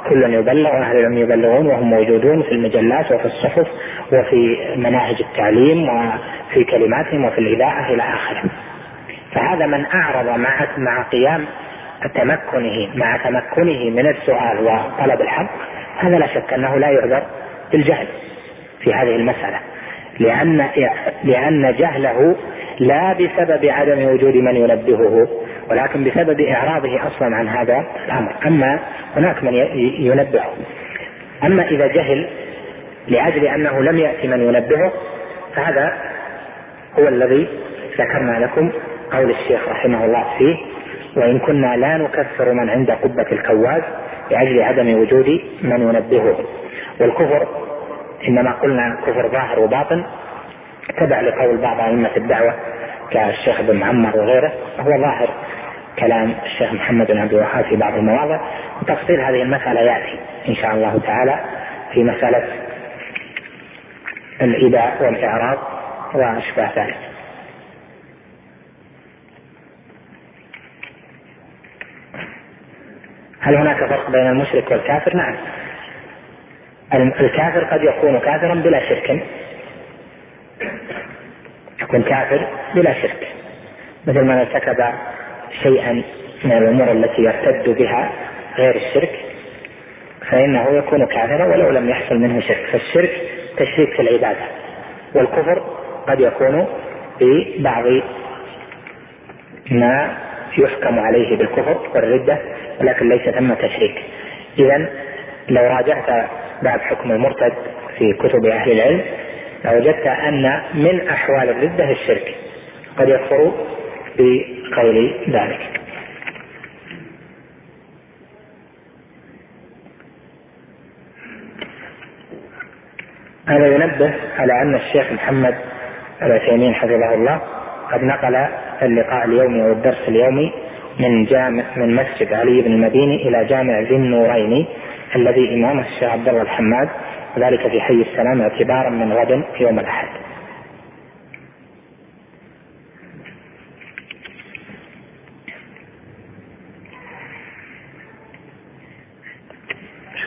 وكل يبلغ وأهل العلم يبلغون وهم موجودون في المجلات وفي الصحف وفي مناهج التعليم وفي كلماتهم وفي الإذاعة إلى آخره. فهذا من أعرض مع مع قيام تمكنه مع تمكنه من السؤال وطلب الحق هذا لا شك أنه لا يعذر بالجهل في هذه المسألة لأن لأن جهله لا بسبب عدم وجود من ينبهه ولكن بسبب إعراضه أصلا عن هذا الأمر. أما هناك من ينبهه. أما إذا جهل لأجل أنه لم يأتي من ينبهه فهذا هو الذي ذكرنا لكم قول الشيخ رحمه الله فيه وإن كنا لا نكفر من عند قبة الكواز لأجل عدم وجود من ينبهه. والكفر إنما قلنا كفر ظاهر وباطن تبع لقول بعض أئمة الدعوة كالشيخ ابن معمر وغيره وهو ظاهر. كلام الشيخ محمد بن عبد الوهاب في بعض المواضع وتفصيل هذه المسألة يأتي إن شاء الله تعالى في مسألة الإباء والإعراض وأشباه ذلك. هل هناك فرق بين المشرك والكافر؟ نعم. الكافر قد يكون كافرا بلا شرك. يكون كافر بلا شرك. مثل من ارتكب شيئا من الأمور التي يرتد بها غير الشرك فإنه يكون كافرا ولو لم يحصل منه شرك. فالشرك تشريك في العبادة والكفر قد يكون ببعض ما يحكم عليه بالكفر والردة ولكن ليس ثم تشريك. إذا لو راجعت باب حكم المرتد في كتب أهل العلم لوجدت أن من أحوال الردة الشرك قد يكفر بقول ذلك هذا ينبه على أن الشيخ محمد العثيمين حفظه الله قد نقل اللقاء اليومي أو الدرس اليومي من جامع من مسجد علي بن المديني إلى جامع ذي النورين الذي امامه الشيخ عبد الله الحماد وذلك في حي السلام اعتبارا من غد يوم الأحد.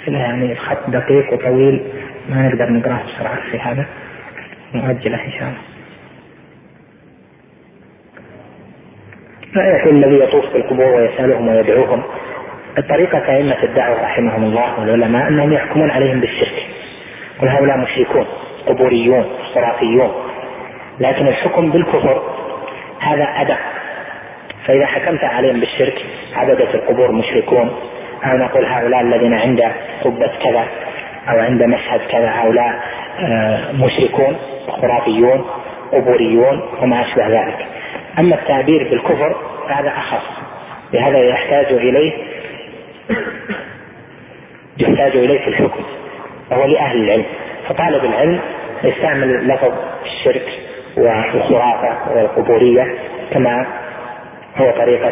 مشكلة يعني الخط دقيق وطويل. ما نقدر نقرأه بسرعة في هذا. نؤجله إن شاء الله. لا يحل الذي يطوف في القبور ويسألهم ويدعوهم؟ الطريقة أئمة الدعوة رحمهم الله والعلماء أنهم يحكمون عليهم بالشرك. قل هؤلاء مشركون قبوريون خرافيون. لكن الحكم بالكفر هذا أدق. فإذا حكمت عليهم بالشرك عبدة القبور مشركون. أو نقول هؤلاء الذين عند قبة كذا أو عند مشهد كذا هؤلاء آه، مشركون خرافيون قبوريون وما أشبه ذلك. أما التعبير بالكفر فهذا أخص لهذا يحتاج إليه يحتاج إليه في الحكم وهو لأهل العلم. فطالب العلم يستعمل لفظ الشرك والخرافة والقبورية كما هو طريقة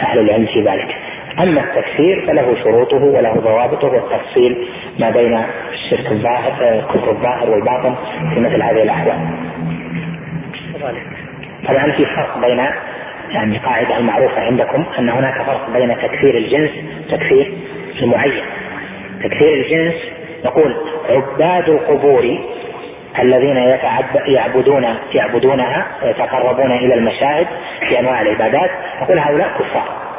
أهل العلم في ذلك. أما التكفير فله شروطه وله ضوابطه والتفصيل ما بين الشرك الظاهر كفر الظاهر والباطن في مثل هذه الأحوال. طبعا في فرق بين يعني قاعدة المعروفة عندكم أن هناك فرق بين تكفير الجنس وتكفير المعين. تكفير الجنس نقول عباد القبور الذين يعبدون يعبدونها ويتقربون إلى المشاهد في أنواع العبادات. نقول هؤلاء كفار.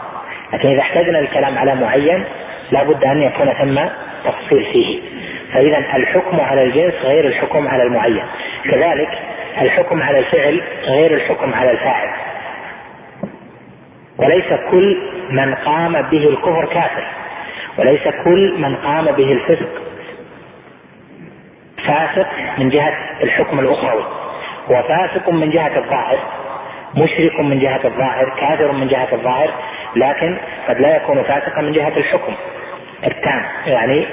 لكن إذا احتجنا الكلام على معين لا بد أن يكون ثم تفصيل فيه. فإذا الحكم على الجنس غير الحكم على المعين. كذلك الحكم على الفعل غير الحكم على الفاعل. وليس كل من قام به الكفر كافر. وليس كل من قام به الفسق فاسق من جهة الحكم الأخروي. هو فاسق من جهة الظاهر. مشرك من جهة الظاهر كافر من جهة الظاهر لكن قد لا يكون فاسقا من جهة الحكم. التام يعني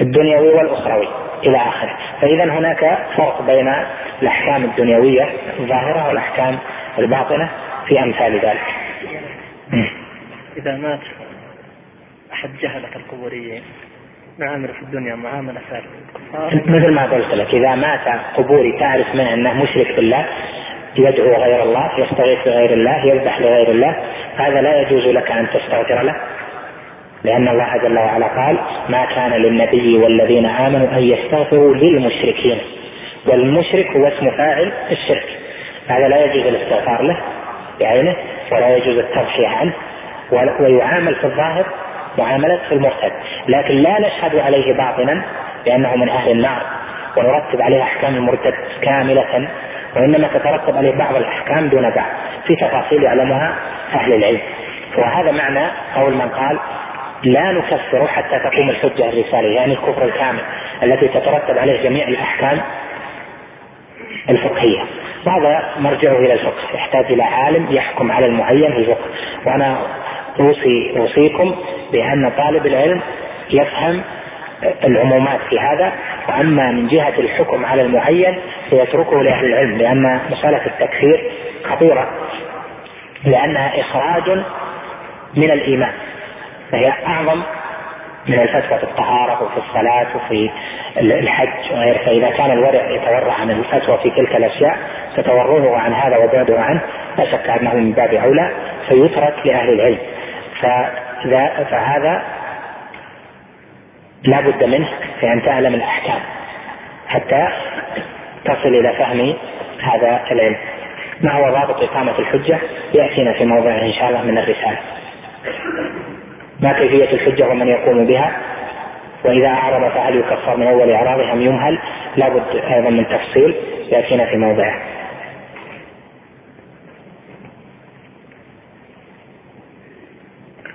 الدنيوي والأخروي إلى آخره. فإذا هناك فرق بين الأحكام الدنيوية الظاهرة والأحكام الباطنة في أمثال ذلك. إذا مات أحد جهلة القبوريين نعامله في الدنيا معاملة مثل ما قلت لك إذا مات قبوري تعرف منه أنه مشرك بالله يدعو غير الله يستغيث بغير الله يذبح لغير الله. هذا لا يجوز لك أن تستغفر له. لأن الله جل وعلا قال ما كان للنبي والذين آمنوا أن يستغفروا للمشركين. والمشرك هو اسم فاعل الشرك. هذا لا يجوز الاستغفار له بعينه ولا يجوز التضحية عنه. ويعامل في الظاهر معاملة المرتد. لكن لا نشهد عليه باطنا بأنه من أهل النار ونرتب عليه أحكام المرتد كاملة. وإنما تترتب عليه بعض الأحكام دون بعض في تفاصيل يعلمها أهل العلم. وهذا معنى قول من قال لا نكفر حتى تقوم الحجة الرسالية يعني الكفر الكامل التي تترتب عليه جميع الأحكام الفقهية. وهذا مرجعه إلى الفقه يحتاج إلى عالم يحكم على المعين في الفقه. وأنا أوصي أوصيكم بأن طالب العلم يفهم العمومات في هذا وأما من جهة الحكم على المعين فيتركه لأهل العلم لأن مسألة التكفير خطيرة لانها إخراج من الإيمان فهي أعظم من الفتوى في الطهارة وفي الصلاة وفي الحج وغيره فإذا كان الورع يتورع عن الفتوى في تلك الأشياء فتورعه عن هذا وبعده عنه لا شك أنه من باب أولى فيترك لأهل العلم. فهذا لا بد منه في أن تعلم الأحكام. حتى تصل إلى فهم هذا العلم. ما هو ضابط إقامة الحجة؟ يأتينا في موضع إن شاء الله من الرسالة. ما كيفية الحجة ومن يقوم بها؟ وإذا أعرض فهل يكفر من أول إعراضه أم يمهل. لابد أيضا من تفصيل. يأتينا في موضعه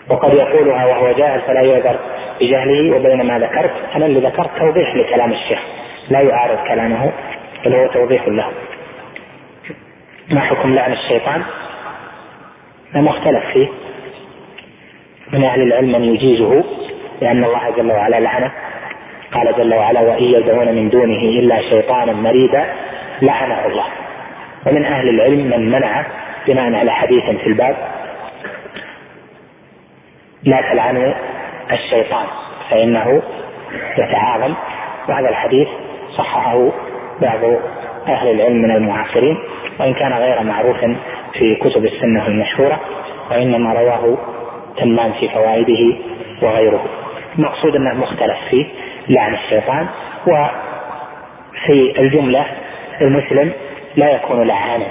وقد يقولها وهو جاهل فلا يعذر بجهله. وبين ما ذكرت أنا اللي ذكرت توضيح لكلام الشيخ. لا يعارض كلامه. بل هو توضيح له. ما حكم لعن الشيطان؟ مختلف فيه. من أهل العلم من يجيزه لأن الله جل وعلا لعنه. قال جل وعلا وإن يدعون من دونه إلا شيطانا مريدا لعنه الله. ومن أهل العلم من منع بناء على حديث في الباب لا تلعنوا الشيطان فإنه يتعاظم. وهذا الحديث صححه بعض أهل العلم من المعاصرين وإن كان غير معروف في كتب السنة المشهورة وإنما رواه تمام في فوائده وغيره. المقصود أنه مختلف فيه لعن الشيطان وفي الجملة المسلم لا يكون لعانا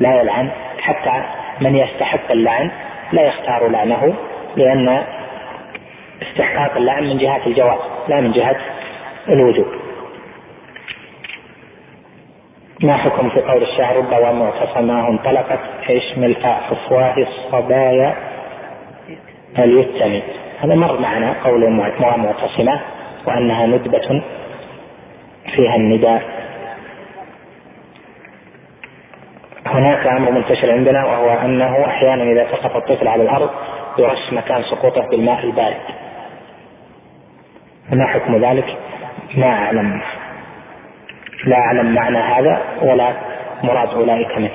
لا يلعن حتى من يستحق اللعن لا يختار لعنه لأن استحقاق اللعن من جهة الجواز لا من جهة الوجوب. ما حكم في قول الشاعر رب ومعتصماه انطلقت إيش ملء افواه الصبايا اليتم هذا مر معنا قول ومعتصمة وأنها ندبة فيها النداء. هناك أمر منتشر عندنا وهو أنه أحيانا إذا سقط الطفل على الأرض يرش مكان سقوطه بالماء البارد. فما حكم ذلك؟ ما أعلم. لا أعلم معنى هذا ولا مراد أولئك منه.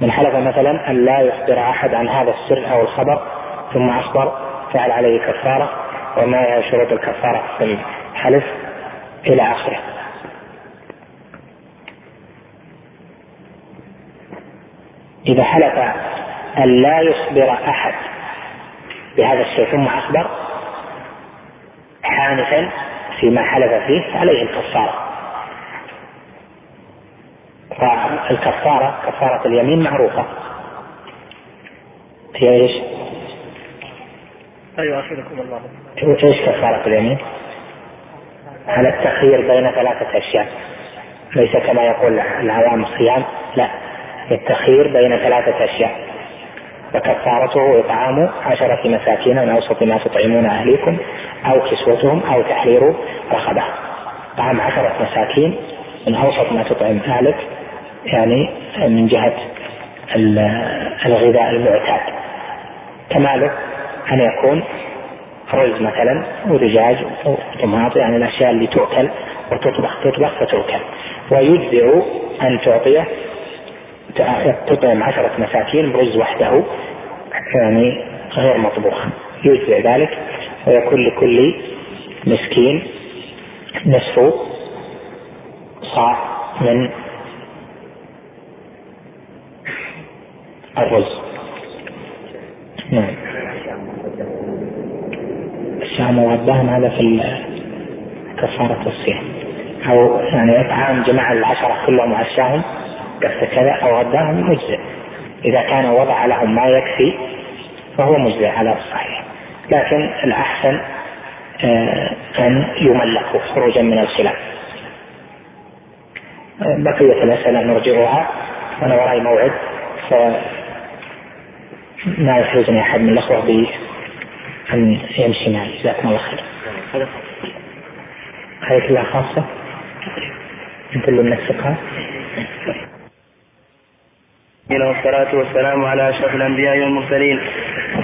من حلف مثلا أن لا يخبر أحد عن هذا السر أو الخبر ثم أخبر فعل عليه كفارة وما هي شروط الكفارة في الحلف إلى آخره. إذا حلف أن لا يخبر أحد بهذا الشيء ثم أخبر حانثا فيما حلف فيه عليه الكفارة. والكفارة كفارة اليمين معروفة. هي إيش؟ لا يؤاخذكم الله. إيش كفارة اليمين؟ على التخيير بين ثلاثة أشياء. ليس كما يقول العوام الصيام لا. التخيير بين ثلاثة أشياء. وكفارته إطعام عشرة مساكين من أوسط ما تطعمون أهليكم أو كسوتهم أو تحرير رقبة. طعام عشرة مساكين من أوسط ما تطعم أهلك. يعني من جهة الغذاء المعتاد. كماله أن يكون رز مثلا ودجاج وطماط يعني الأشياء اللي تؤكل وتطبخ تطبخ فتؤكل. ويجزئ أن تعطيه تطعم عشرة مساكين برز وحده يعني غير مطبوخ. يجزئ ذلك ويكون لكل مسكين نصف صاع من الرز. نعم. الشام وغداهم هذا في كفارة الصيام. أو يعني إطعام جماعة العشرة كلهم وعشاهم قصة كذا أو غداهم مجزئ. إذا كان وضع لهم ما يكفي فهو مجزئ على الصحيح. لكن الأحسن آه، أن يملكوا خروجا من الخلاف. آه، بقية الأسئلة نرجعها. وأنا وراي موعد. فما يحرجني أحد من الأخوة بأن يمشي معي جزاكم الله خير. هذه كلها خاصة. أنت اللي منسقها والصلاة والسلام على أشرف الأنبياء والمرسلين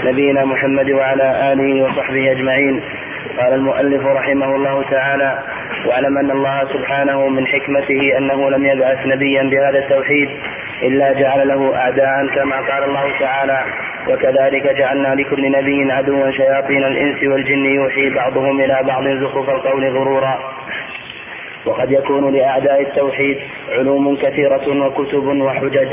نبينا محمد وعلى آله وصحبه أجمعين. قال المؤلف رحمه الله تعالى واعلم أن الله سبحانه من حكمته أنه لم يبعث نبيا بهذا التوحيد إلا جعل له أعداء كما قال الله تعالى وكذلك جعلنا لكل نبي عدوا شياطين الإنس والجن يوحي بعضهم إلى بعض زخرف القول غرورا. وقد يكون لأعداء التوحيد علوم كثيرة وكتب وحجج.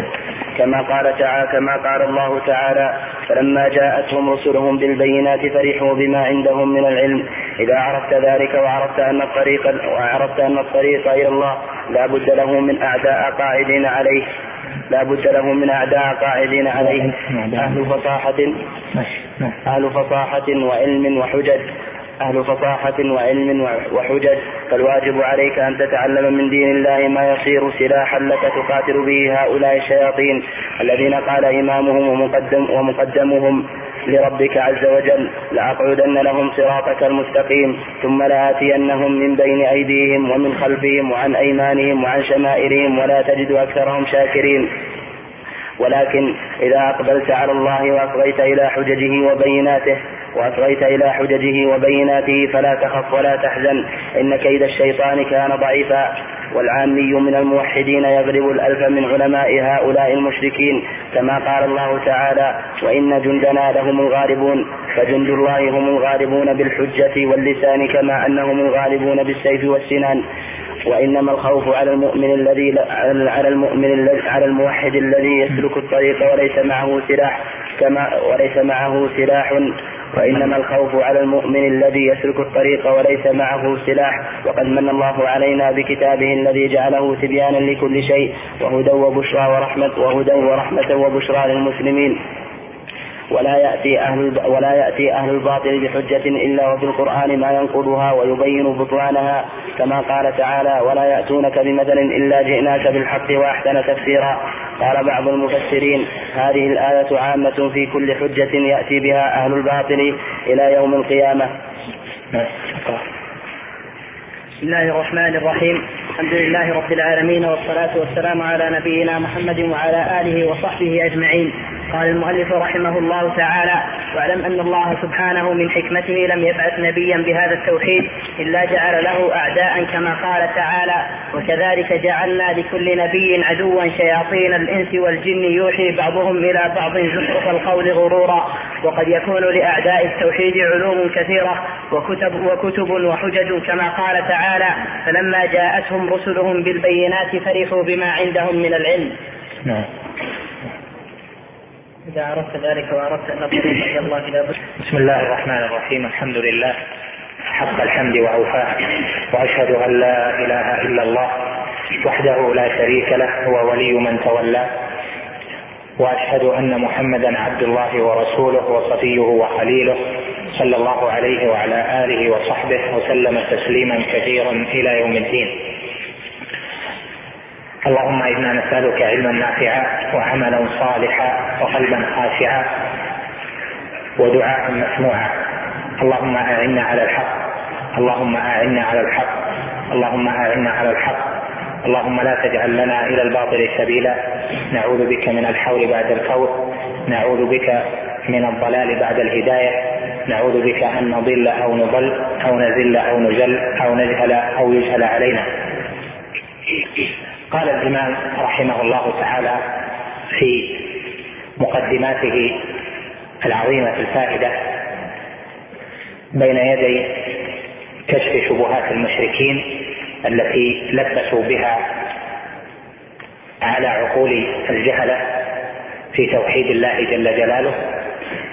كما قال تعالى كما قال الله تعالى فلما جاءتهم رسلهم بالبينات فرحوا بما عندهم من العلم. إذا عرفت ذلك وعرفت أن الطريق وعرفت أن الطريق إلى الله لا بد له من أعداء قاعدين عليه. لا بد له من أعداء قاعدين عليه. أهل فصاحة. أهل فصاحة وعلم وحجج. أهل فصاحة وعلم وحجج. فالواجب عليك أن تتعلم من دين الله ما يصير سلاحا لك تقاتل به هؤلاء الشياطين الذين قال إمامهم ومقدم ومقدمهم. لربك عز وجل لأقعدن لهم صراطك المستقيم ثم لآتينهم من بين أيديهم ومن خلفهم وعن أيمانهم وعن شمائلهم ولا تجد أكثرهم شاكرين. ولكن إذا أقبلت على الله وأصغيت إلى حججه وبيناته وأصغيت إلى حججه وبيناته فلا تخف ولا تحزن إن كيد الشيطان كان ضعيفا. والعامي من الموحدين يغلب الألف من علماء هؤلاء المشركين كما قال الله تعالى وإن جندنا لهم الغالبون فجند الله هم الغالبون بالحجة واللسان كما أنهم الغالبون بالسيف والسنان. وإنما الخوف على المؤمن الذي على المؤمن على الموحد الذي يسلك الطريق وليس معه سلاح كما وليس معه سلاح وإنما الخوف على المؤمن الذي يسلك الطريق وليس معه سلاح. وقد من الله علينا بكتابه الذي جعله تبيانا لكل شيء وهدى وبشرى ورحمة وهدى ورحمة وبشرى للمسلمين. ولا يأتي أهل ولا يأتي أهل الباطل بحجة إلا وفي القرآن ما ينقضها ويبين بطلانها كما قال تعالى ولا يأتونك بمثل إلا جئناك بالحق وأحسن تفسيرا. قال بعض المفسرين هذه الآية عامة في كل حجة يأتي بها أهل الباطل إلى يوم القيامة. بسم الله الرحمن الرحيم الحمد لله رب العالمين والصلاة والسلام على نبينا محمد وعلى آله وصحبه أجمعين قال المؤلف رحمه الله تعالى واعلم أن الله سبحانه من حكمته لم يبعث نبيا بهذا التوحيد إلا جعل له أعداء كما قال تعالى وكذلك جعلنا لكل نبي عدوا شياطين الإنس والجن يوحي بعضهم إلى بعض زخرف القول غرورا وقد يكون لأعداء التوحيد علوم كثيرة وكتب وكتب وحجج كما قال تعالى فلما جاءتهم رسلهم بالبينات فرحوا بما عندهم من العلم. نعم. إذا أردت ذلك وأردت أن إلى الله لا بد. بسم الله الرحمن الرحيم. الحمد لله. حق الحمد وأوفاه. وأشهد أن لا إله إلا الله وحده لا شريك له. هو ولي من تولى. وأشهد أن محمدا عبد الله ورسوله وصفيه وخليله صلى الله عليه وعلى آله وصحبه وسلم تسليما كثيرا إلى يوم الدين. اللهم إنا نسألك علما نافعا وعملا صالحا وقلبا خاشعا ودعاء مسموعا. اللهم أعنا على الحق. اللهم أعنا على الحق. اللهم أعنا على الحق. اللهم لا تجعل لنا إلى الباطل سبيلا. نعوذ بك من الحول بعد الكور نعوذ بك من الضلال بعد الهداية نعوذ بك أن نضل أو نضل أو نزل أو نزل أو نجهل أو يجهل علينا. قال الإمام رحمه الله تعالى في مقدماته العظيمة الفائدة بين يدي كشف شبهات المشركين التي لبسوا بها على عقول الجهله في توحيد الله جل جلاله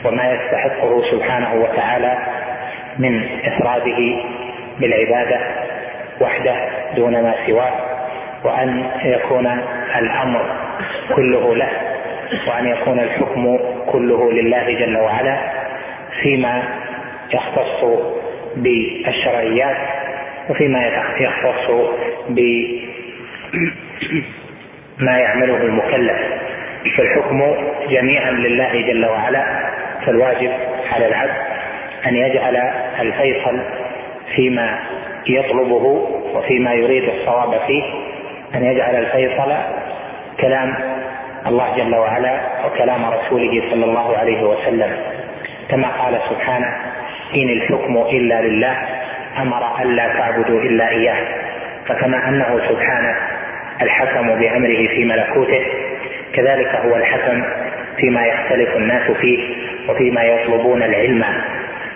وما يستحقه سبحانه وتعالى من افراده بالعبادة وحده دون ما سواه وأن يكون الأمر كله له وأن يكون الحكم كله لله جل وعلا فيما يختص بالشرعيات وفيما يختص بما يعمله المكلف فالحكم جميعا لله جل وعلا فالواجب على العبد أن يجعل الفيصل فيما يطلبه وفيما يريد الصواب فيه أن يجعل الفيصل كلام الله جل وعلا وكلام رسوله صلى الله عليه وسلم. كما قال سبحانه إن الحكم إلا لله أمر الا تعبدوا إلا إياه. فكما أنه سبحانه الحكم بأمره في ملكوته. كذلك هو الحكم فيما يختلف الناس فيه وفيما يطلبون العلم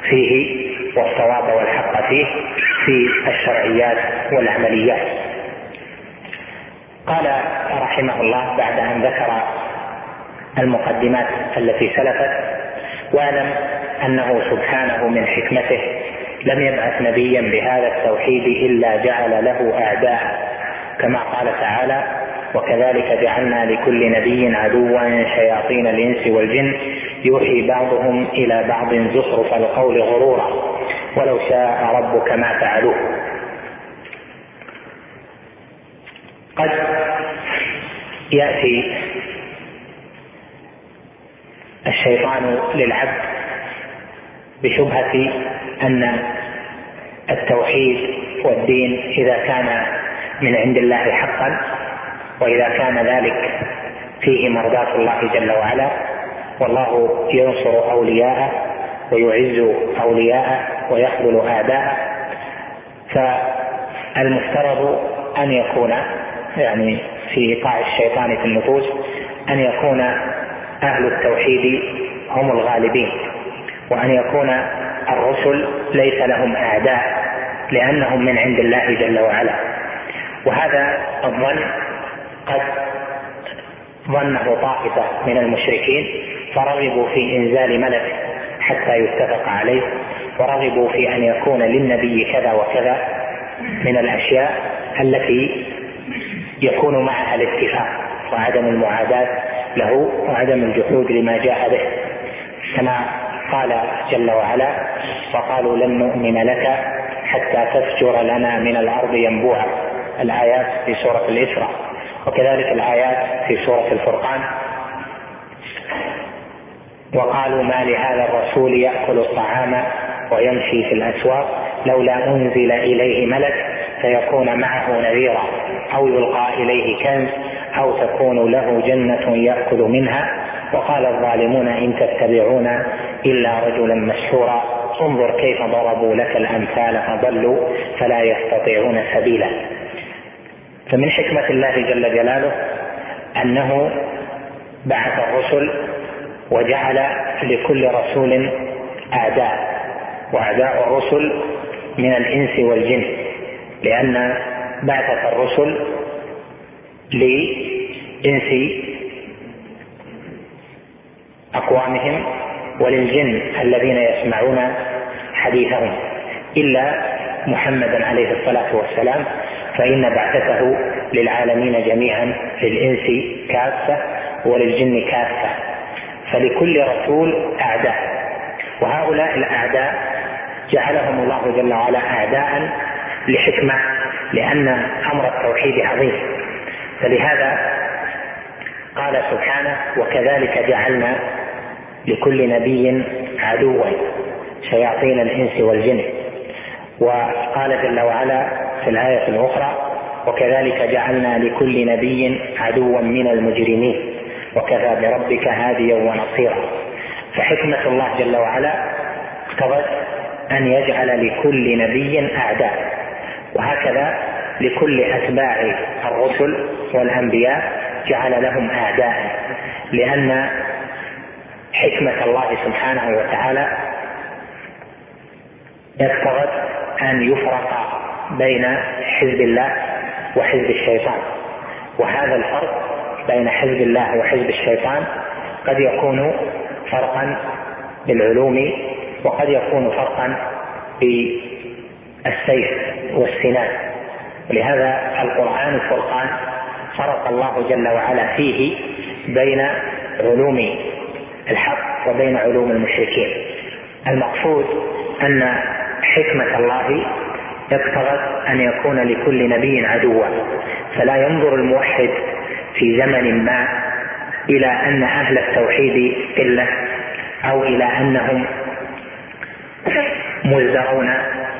فيه والصواب والحق فيه في الشرعيات والعمليات. قال رحمه الله بعد أن ذكر المقدمات التي سلفت واعلم أنه سبحانه من حكمته لم يبعث نبيا بهذا التوحيد إلا جعل له أعداء. كما قال تعالى وكذلك جعلنا لكل نبي عدوا شياطين الإنس والجن يوحي بعضهم إلى بعض زخرف القول غرورا ولو شاء ربك ما فعلوه. قد يأتي الشيطان للعبد بشبهة أن التوحيد والدين إذا كان من عند الله حقا وإذا كان ذلك فيه مرضاة الله جل وعلا والله ينصر أولياءه ويعز أولياءه ويخذل أعداءه فالمفترض أن يكون يعني في إيقاع الشيطان في النفوس أن يكون أهل التوحيد هم الغالبين وأن يكون الرسل ليس لهم أعداء لأنهم من عند الله جل وعلا. وهذا الظن قد ظنه طائفة من المشركين فرغبوا في إنزال ملك حتى يتفق عليه ورغبوا في أن يكون للنبي كذا وكذا من الأشياء التي يكون معها الاتفاق وعدم المعاداة له وعدم الجحود لما جاء به كما قال جل وعلا وقالوا لن نؤمن لك حتى تفجر لنا من الأرض ينبوعا. الآيات في سورة الإسراء وكذلك الآيات في سورة الفرقان. وقالوا ما لهذا الرسول يأكل الطعام ويمشي في الأسواق لولا أنزل إليه ملك فيكون معه نذيرا أو يلقى إليه كنز أو تكون له جنة يأكل منها. وقال الظالمون إن تتبعون إلا رجلا مسحورا انظر كيف ضربوا لك الأمثال فضلوا فلا يستطيعون سبيلا. فمن حكمة الله جل جلاله أنه بعث الرسل وجعل لكل رسول اعداء واعداء الرسل من الإنس والجن لأن بعثة الرسل لإنس أقوامهم وللجن الذين يسمعون حديثهم إلا محمدا عليه الصلاة والسلام فإن بعثته للعالمين جميعا للإنس كافة وللجن كافة. فلكل رسول أعداء. وهؤلاء الأعداء جعلهم الله جل وعلا أعداء لحكمة لأن أمر التوحيد عظيم. فلهذا قال سبحانه وكذلك جعلنا لكل نبي عدوا شياطين الإنس والجن. وقال جل وعلا في الآية الأخرى وكذلك جعلنا لكل نبي عدوا من المجرمين وكفى بربك هاديا ونصيرا. فحكمة الله جل وعلا اقتضت أن يجعل لكل نبي أعداء وهكذا لكل أتباع الرسل والأنبياء جعل لهم أعداء لأن حكمة الله سبحانه وتعالى اقتضت أن يفرق بين حزب الله وحزب الشيطان. وهذا الفرق بين حزب الله وحزب الشيطان قد يكون فرقا بالعلوم وقد يكون فرقا بالسيف والسنان. ولهذا القرآن الفرقان فرق الله جل وعلا فيه بين علوم الحق وبين علوم المشركين. المقصود أن حكمة الله اقتضت أن يكون لكل نبي عدوا فلا ينظر الموحد في زمن ما إلى أن أهل التوحيد قلة أو إلى أنهم مزدرون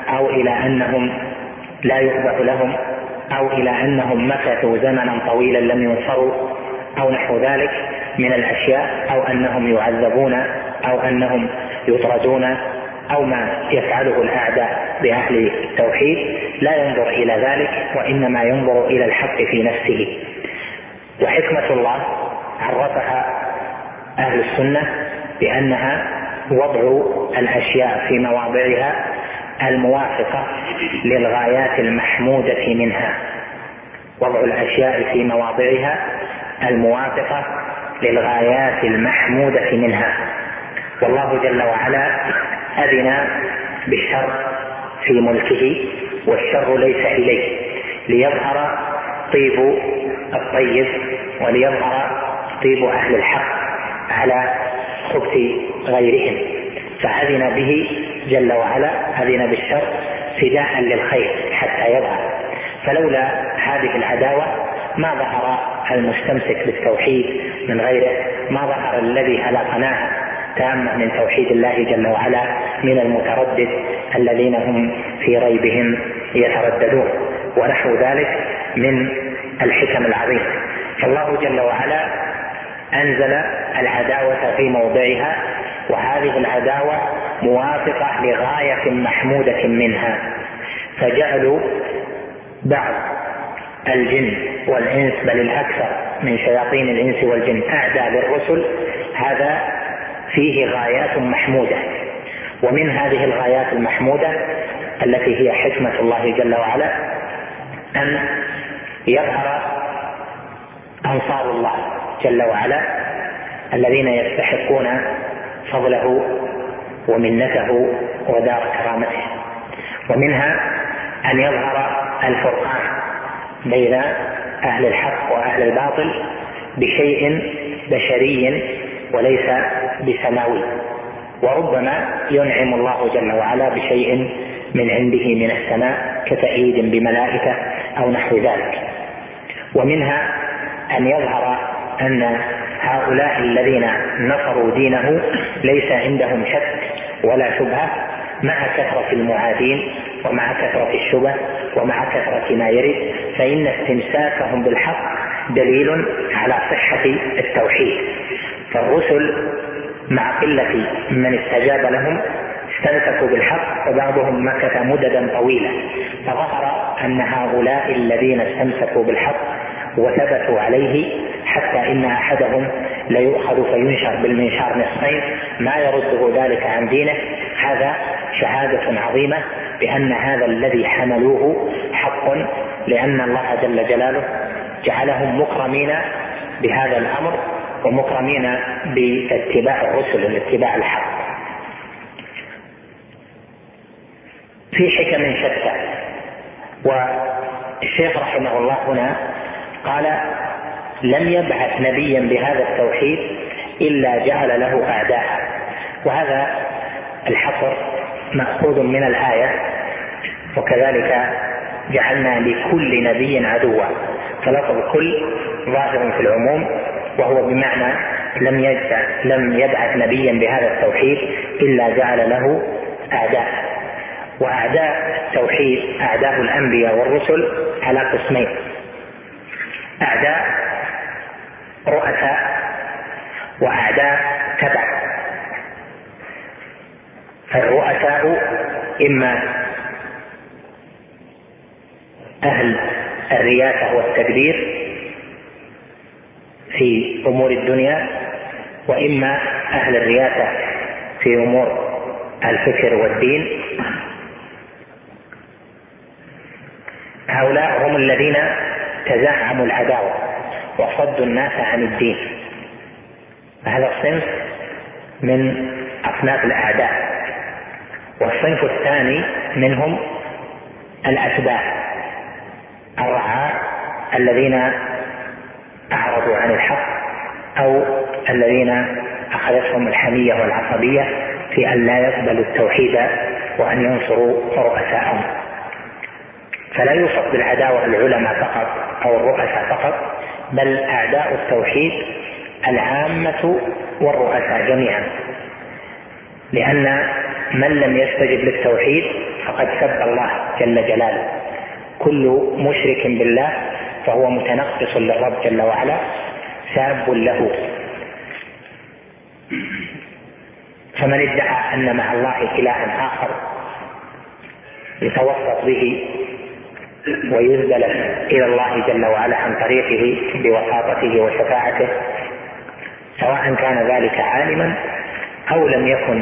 أو إلى أنهم لا يذبح لهم أو إلى أنهم مكثوا زمنا طويلا لم ينصروا أو نحو ذلك من الأشياء أو أنهم يعذبون أو أنهم يطردون أو ما يفعله الاعداء بأهل التوحيد لا ينظر إلى ذلك وإنما ينظر إلى الحق في نفسه. وحكمة الله عرفها أهل السنة بأنها وضع الأشياء في مواضعها الموافقة للغايات المحمودة منها. وضع الأشياء في مواضعها الموافقة للغايات المحمودة منها. والله جل وعلا أذن بالشر في ملكه والشر ليس إليه ليظهر طيب الطيب وليظهر طيب أهل الحق على خبث غيرهم. فأذن به جل وعلا أذن بالشر فداء للخير حتى يظهر. فلولا هذه العداوة ما ظهر المستمسك بالتوحيد من غيره ما ظهر الذي خلقناه تامة من توحيد الله جل وعلا من المتردد الذين هم في ريبهم يترددون ونحو ذلك من الحكم العظيمة فالله جل وعلا أنزل العداوة في موضعها وهذه العداوة موافقة لغاية محمودة منها. فجعلوا بعض الجن والإنس بل الأكثر من شياطين الإنس والجن أعداء للرسل هذا فيه غايات محمودة. ومن هذه الغايات المحمودة التي هي حكمة الله جل وعلا أن يظهر أنصار الله جل وعلا الذين يستحقون فضله ومنته ودار كرامته. ومنها أن يظهر الفرقان بين أهل الحق وأهل الباطل بشيء بشري وليس بسماوي. وربما ينعم الله جل وعلا بشيء من عنده من السماء كتأييد بملائكة أو نحو ذلك. ومنها أن يظهر أن هؤلاء الذين نصروا دينه ليس عندهم شك ولا شبهة مع كثرة المعادين ومع كثرة الشبه ومع كثرة ما يرد فإن استمساكهم بالحق دليل على صحة التوحيد. فالرسل مع قلة من استجاب لهم استمسكوا بالحق وبعضهم مكث مددا طويلة فظهر أن هؤلاء الذين استمسكوا بالحق وثبتوا عليه حتى إن أحدهم ليؤخذ فينشر بالمنشار نصفين ما يرده ذلك عن دينه. هذا شهادة عظيمة بأن هذا الذي حملوه حق لأن الله جل جلاله جعلهم مكرمين بهذا الأمر ومكرمين باتباع الرسل لاتباع الحق. في حكم شتى. والشيخ رحمه الله هنا قال لم يبعث نبيا بهذا التوحيد إلا جعل له أعداء. وهذا الحصر مأخوذ من الآية وكذلك جعلنا لكل نبي عدوا. فلفظ كل ظاهر في العموم. وهو بمعنى لم يجع لم يبعث نبيا بهذا التوحيد إلا جعل له أعداء. وأعداء التوحيد أعداء الأنبياء والرسل على قسمين. أعداء رؤساء وأعداء تبع. فالرؤساء إما أهل الرياسة والتدبير في أمور الدنيا وإما أهل الرياسة في أمور الفكر والدين. هؤلاء هم الذين تزعموا العداوة وصدوا الناس عن الدين. هذا الصنف من أصناف الأعداء والصنف الثاني منهم الأتباع الرعاة الذين أعرضوا عن الحق أو الذين أخذتهم الحمية والعصبية في أن لا يقبلوا التوحيد وأن ينصروا رؤساءهم. فلا يوصف بالعداوة العلماء فقط أو الرؤساء فقط بل أعداء التوحيد العامة والرؤساء جميعا. لأن من لم يستجب للتوحيد فقد سب الله جل جلاله. كل مشرك بالله فهو متنقص للرب جل وعلا ساب له. فمن ادعى أن مع الله إلها آخر يتوسط به ويذبل إلى الله جل وعلا عن طريقه بوساطته وشفاعته سواء كان ذلك عالما أو لم يكن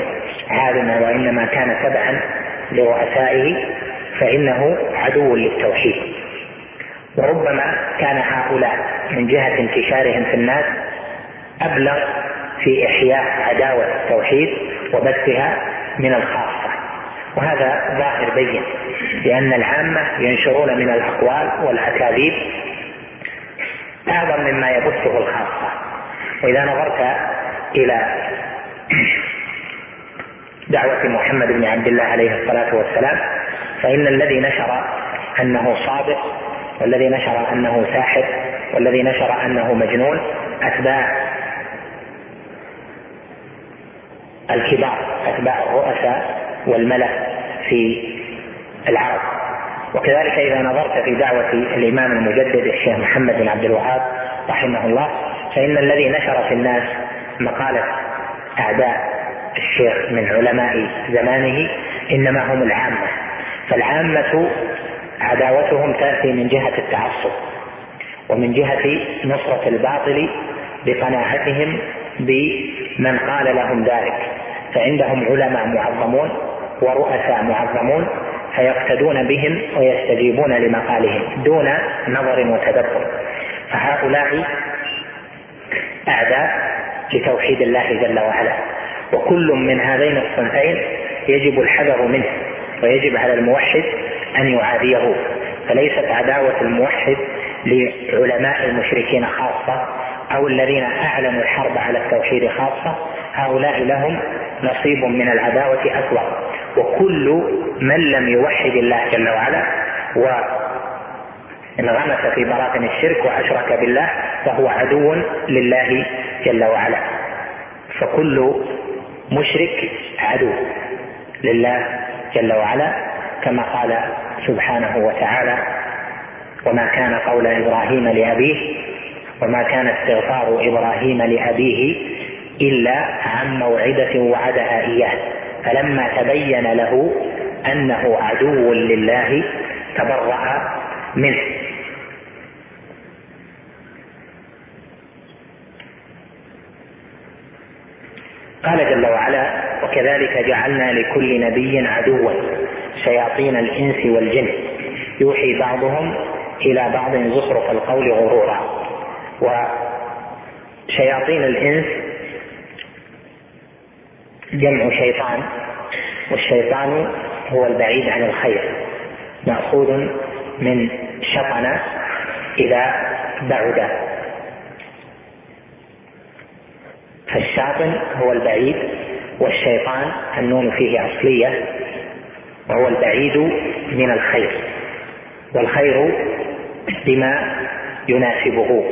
عالما وإنما كان تبعا لرؤسائه فإنه عدو للتوحيد. وربما كان هؤلاء من جهة انتشارهم في الناس أبلغ في إحياء عداوة التوحيد وبثها من الخاصة. وهذا ظاهر بين لأن العامة ينشرون من الأقوال والأكاذيب أعظم مما يبثه الخاصة. وإذا نظرت إلى دعوة محمد بن عبد الله عليه الصلاة والسلام فإن الذي نشر أنه صادق والذي نشر أنه ساحر والذي نشر أنه مجنون أتباع الكبار أتباع الرؤساء والملأ في العرب. وكذلك إذا نظرت في دعوة الإمام المجدد الشيخ محمد بن عبد الوهاب رحمه الله فإن الذي نشر في الناس مقالة أعداء الشيخ من علماء زمانه إنما هم العامة. فالعامة عداوتهم تأتي من جهة التعصب ومن جهة نصرة الباطل بقناعتهم بمن قال لهم ذلك. فعندهم علماء معظمون ورؤساء معظمون فيقتدون بهم ويستجيبون لمقالهم دون نظر وتدبر. فهؤلاء أعداء لتوحيد الله جل وعلا. وكل من هذين الصنفين يجب الحذر منه ويجب على الموحد أن يعاديه. فليست عداوة الموحد لعلماء المشركين خاصة أو الذين أعلنوا الحرب على التوحيد خاصة. هؤلاء لهم نصيب من العداوة اكبر وكل من لم يوحد الله جل وعلا وانغمس في براثن الشرك وأشرك بالله فهو عدو لله جل وعلا. فكل مشرك عدو لله جل وعلا كما قال سبحانه وتعالى وما كان قول إبراهيم لأبيه وما كان استغفار إبراهيم لأبيه إلا عن موعدة وعدها إياه. فلما تبين له أنه عدو لله تبرأ منه. قال جل وعلا وكذلك جعلنا لكل نبي عدوا شياطين الإنس والجن. يوحي بعضهم إلى بعض زخرف القول غرورا. وشياطين الإنس جمع شيطان والشيطان هو البعيد عن الخير. مأخوذ من شطن إذا بعد. فالشاطن هو البعيد والشيطان النون فيه أصلية وهو البعيد من الخير والخير بما يناسبه.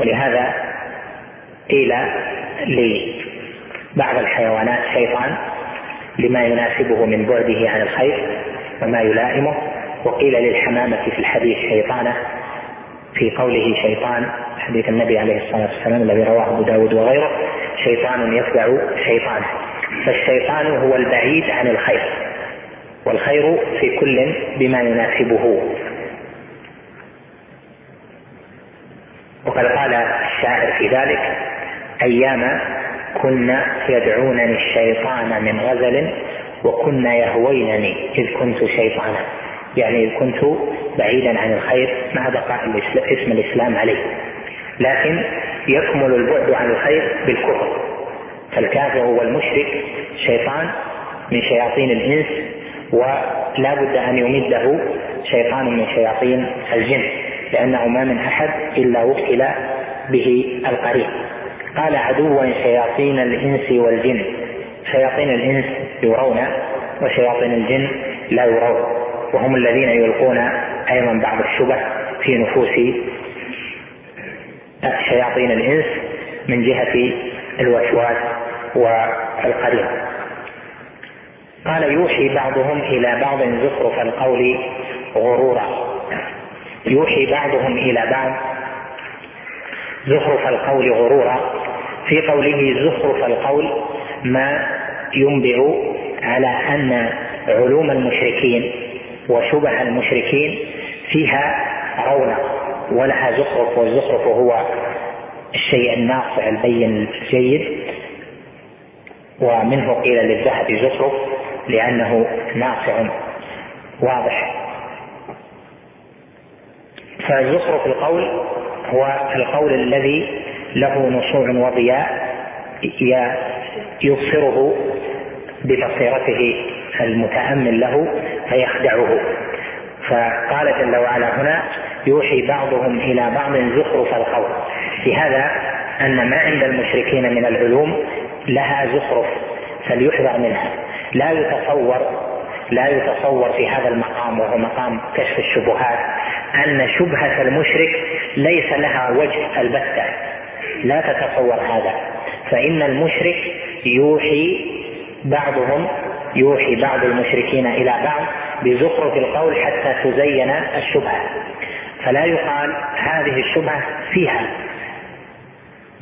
ولهذا قيل لبعض الحيوانات شيطان لما يناسبه من بعده عن الخير وما يلائمه وقيل للحمامة في الحديث شيطانة في قوله شيطان حديث النبي عليه الصلاة والسلام الذي رواه أبو داود وغيره شيطان يتبع شيطانا فالشيطان هو البعيد عن الخير. والخير في كل بما يناسبه. وقد قال الشاعر في ذلك أيام كن يدعونني الشيطان من غزل وكن يهوينني إذ كنت شيطانا. يعني إذ كنت بعيدا عن الخير مع بقاء اسم الإسلام عليه. لكن يكمل البعد عن الخير بالكفر. فالكافر والمشرك شيطان من شياطين الإنس ولا بد أن يمده شيطان من شياطين الجن لأنه ما من أحد إلا وكل به القريب. قال عدوا شياطين الإنس والجن. شياطين الإنس يرون وشياطين الجن لا يرون وهم الذين يلقون أيضا بعض الشبه في نفوس شياطين الإنس من جهة الوسواس والقرين قال يوحي بعضهم إلى بعض زخرف القول غرورا. يوحي بعضهم إلى بعض زخرف القول غرورا. في قوله زخرف القول ما ينبئ على أن علوم المشركين وشبه المشركين فيها رونق. ولها زخرف والزخرف هو الشيء الناصع البين الجيد. ومنه قيل للذهب زخرف لأنه ناصع واضح. فزخرف القول هو القول الذي له نصوع وضياء يبصره ببصيرته المتأمل له فيخدعه. فقال جل وعلا هنا يوحي بعضهم إلى بعض زخرف القول. بهذا أن ما عند المشركين من العلوم لها زخرف فليحذر منها. لا يتصور لا يتصور في هذا المقام وهو مقام كشف الشبهات أن شبهة المشرك ليس لها وجه البتة. لا تتصور هذا. فإن المشرك يوحي بعضهم يوحي بعض المشركين إلى بعض بزخرف القول حتى تزين الشبهة. فلا يقال هذه الشبهة فيها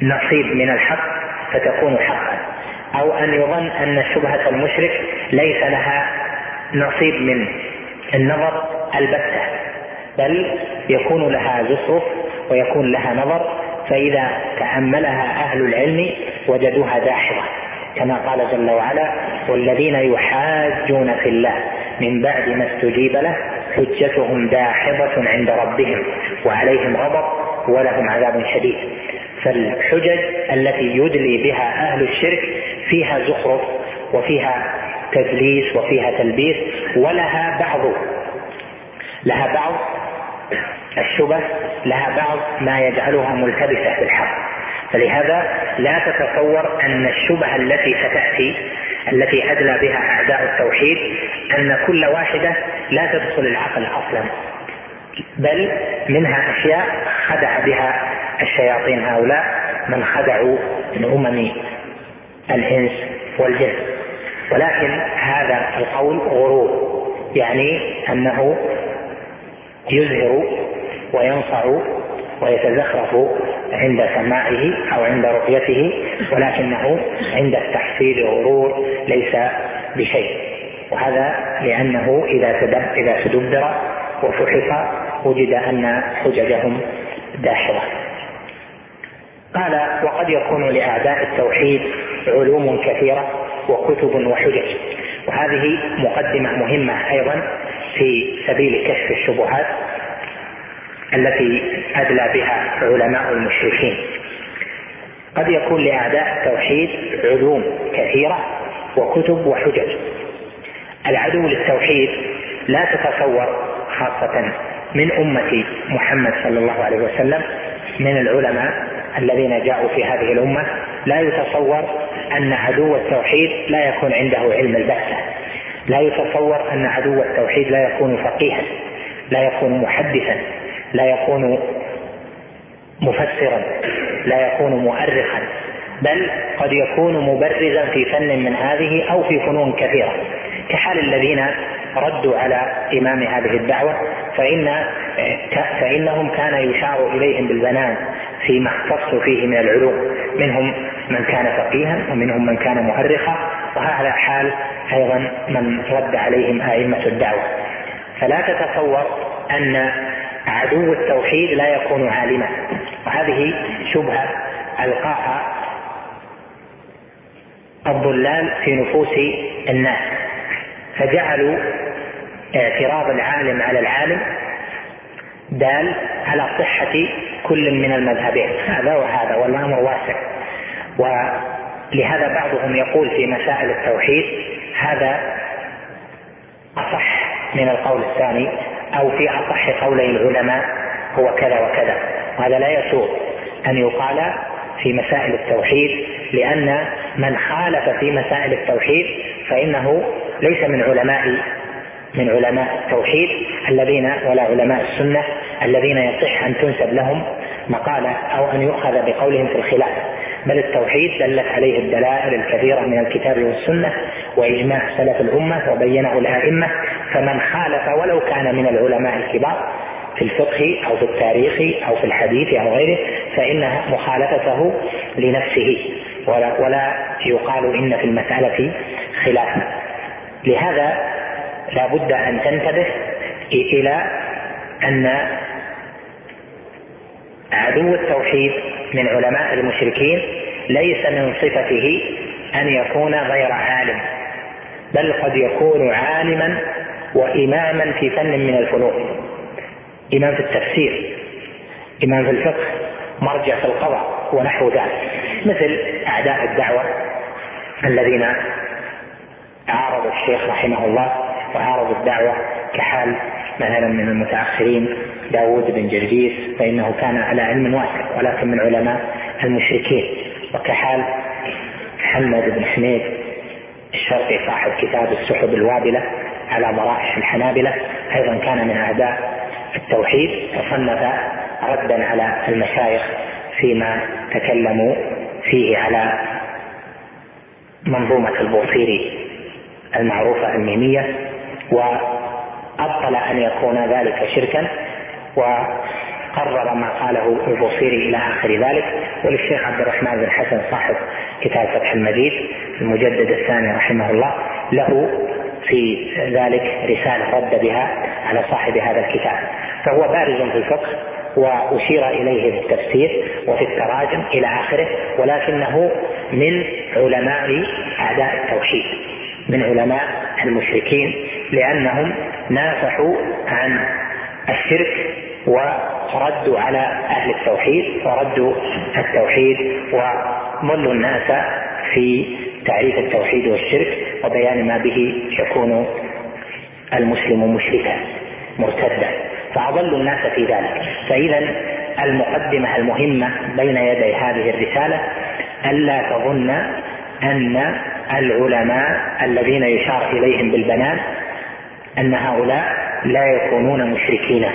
نصيب من الحق فتكون حقا أو أن يظن أن شبهة المشرك ليس لها نصيب من النظر البتة بل يكون لها زخرف ويكون لها نظر فإذا تأملها أهل العلم وجدوها داحضة كما قال جل وعلا والذين يحاجون في الله من بعد ما استجيب له حجتهم داحضة عند ربهم وعليهم غضب ولهم عذاب شديد. فالحجج التي يدلي بها أهل الشرك فيها زخرف وفيها تدليس وفيها تلبيس ولها بعض لها بعض الشبه لها بعض ما يجعلها ملتبسة في الحق. فلهذا لا تتصور أن الشبهة التي ستأتي التي أدلى بها أعداء التوحيد أن كل واحدة لا تدخل العقل أصلا بل منها أشياء خدع بها الشياطين هؤلاء من خدعوا من أمم الإنس والجن. ولكن هذا القول غرور يعني أنه يزهر وينصع ويتزخرف عند سماعه أو عند رؤيته ولكنه عند التحصيل غرور ليس بشيء. وهذا لأنه إذا إذا تدبر وفحص وجد أن حججهم داحضة. قال وقد يكون لأعداء التوحيد علوم كثيرة وكتب وحجج. وهذه مقدمة مهمة أيضا في سبيل كشف الشبهات التي أدلى بها علماء المشركين. قد يكون لأعداء التوحيد علوم كثيرة وكتب وحجج. العدو للتوحيد لا تتصور خاصة من أمة محمد صلى الله عليه وسلم من العلماء الذين جاءوا في هذه الأمة. لا يتصور أن عدو التوحيد لا يكون عنده علم البحث لا يتصور أن عدو التوحيد لا يكون فقيها لا يكون محدثا. لا يكون مفسرا لا يكون مؤرخا بل قد يكون مبرزا في فن من هذه أو في فنون كثيرة. كحال الذين ردوا على إمام هذه الدعوة فإن فإنهم كان يشار إليهم بالبنان فيما اختصوا فيه من العلوم. منهم من كان فقيها ومنهم من كان مؤرخا وهذا حال أيضا من رد عليهم أئمة الدعوة. فلا تتصور أن عدو التوحيد لا يكون عالما. وهذه شبهة ألقاها الضلال في نفوس الناس. فجعلوا اعتراض العالم على العالم دال على صحة كل من المذهبين. هذا وهذا والأمر واسع. ولهذا بعضهم يقول في مسائل التوحيد هذا أصح من القول الثاني أو في أصح قولي العلماء هو كذا وكذا. وهذا لا يسوغ أن يقال في مسائل التوحيد لأن من خالف في مسائل التوحيد فإنه ليس من علماء من علماء التوحيد الذين ولا علماء السنة الذين يصح أن تنسب لهم مقالة أو أن يؤخذ بقولهم في الخلاف بل التوحيد دلت عليه الدلائل الكثيرة من الكتاب والسنة وإجماع سلف الأمة وبينه الأئمة فمن خالف ولو كان من العلماء الكبار في الفقه أو في التاريخ أو في الحديث أو غيره فإن مخالفته لنفسه ولا, ولا يقال إن في المسألة خلافا لهذا لا بد أن تنتبه إلى أن عدو التوحيد من علماء المشركين ليس من صفته أن يكون غير عالم بل قد يكون عالما وإماما في فن من الفنون. إمام في التفسير إمام في الفقه مرجع في القضاء ونحو ذلك مثل أعداء الدعوة الذين عارضوا الشيخ رحمه الله وعارضوا الدعوة كحال مثلا من المتأخرين داود بن جرجيس فإنه كان على علم واسع ولكن من علماء المشركين. وكحال محمد بن حميد الشرقي صاحب كتاب السحب الوابلة على ضرائح الحنابلة أيضا كان من أعداء التوحيد وصنف ردا على المشايخ فيما تكلموا فيه على منظومة البوصيري المعروفة الميمية وأبطل أن يكون ذلك شركا وقرر ما قاله البوصيري إلى آخر ذلك. وللشيخ عبد الرحمن بن حسن صاحب كتاب فتح المجيد المجدد الثاني رحمه الله له في ذلك رسالة رد بها على صاحب هذا الكتاب. فهو بارز في الفقه وأشير إليه في التفسير وفي التراجم إلى آخره ولكنه من علماء أعداء التوحيد. من علماء المشركين لأنهم نافحوا عن الشرك وردوا على أهل التوحيد وردوا التوحيد وضلوا الناس في تعريف التوحيد والشرك وبيان ما به يكون المسلم مشركا مرتدا. فأضلوا الناس في ذلك. فإذا المقدمة المهمة بين يدي هذه الرسالة ألا تظن أن العلماء الذين يشار إليهم بالبنان أن هؤلاء لا يكونون مشركين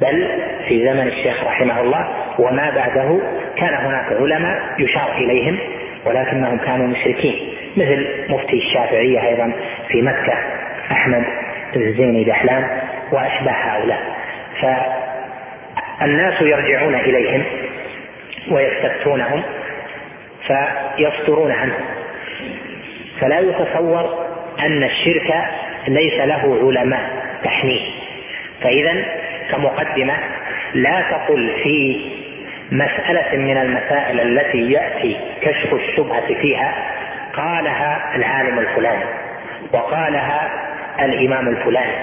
بل في زمن الشيخ رحمه الله وما بعده كان هناك علماء يشار إليهم ولكنهم كانوا مشركين مثل مفتي الشافعية أيضا في مكة أحمد الزيني دحلان وأشباه هؤلاء. فالناس يرجعون إليهم ويستفتونهم فيصدرون عنهم. فلا يتصور أن الشرك ليس له علماء تحميه فإذا كمقدمة لا تقل في مسألة من المسائل التي يأتي كشف الشبهة فيها قالها العالم الفلاني وقالها الإمام الفلاني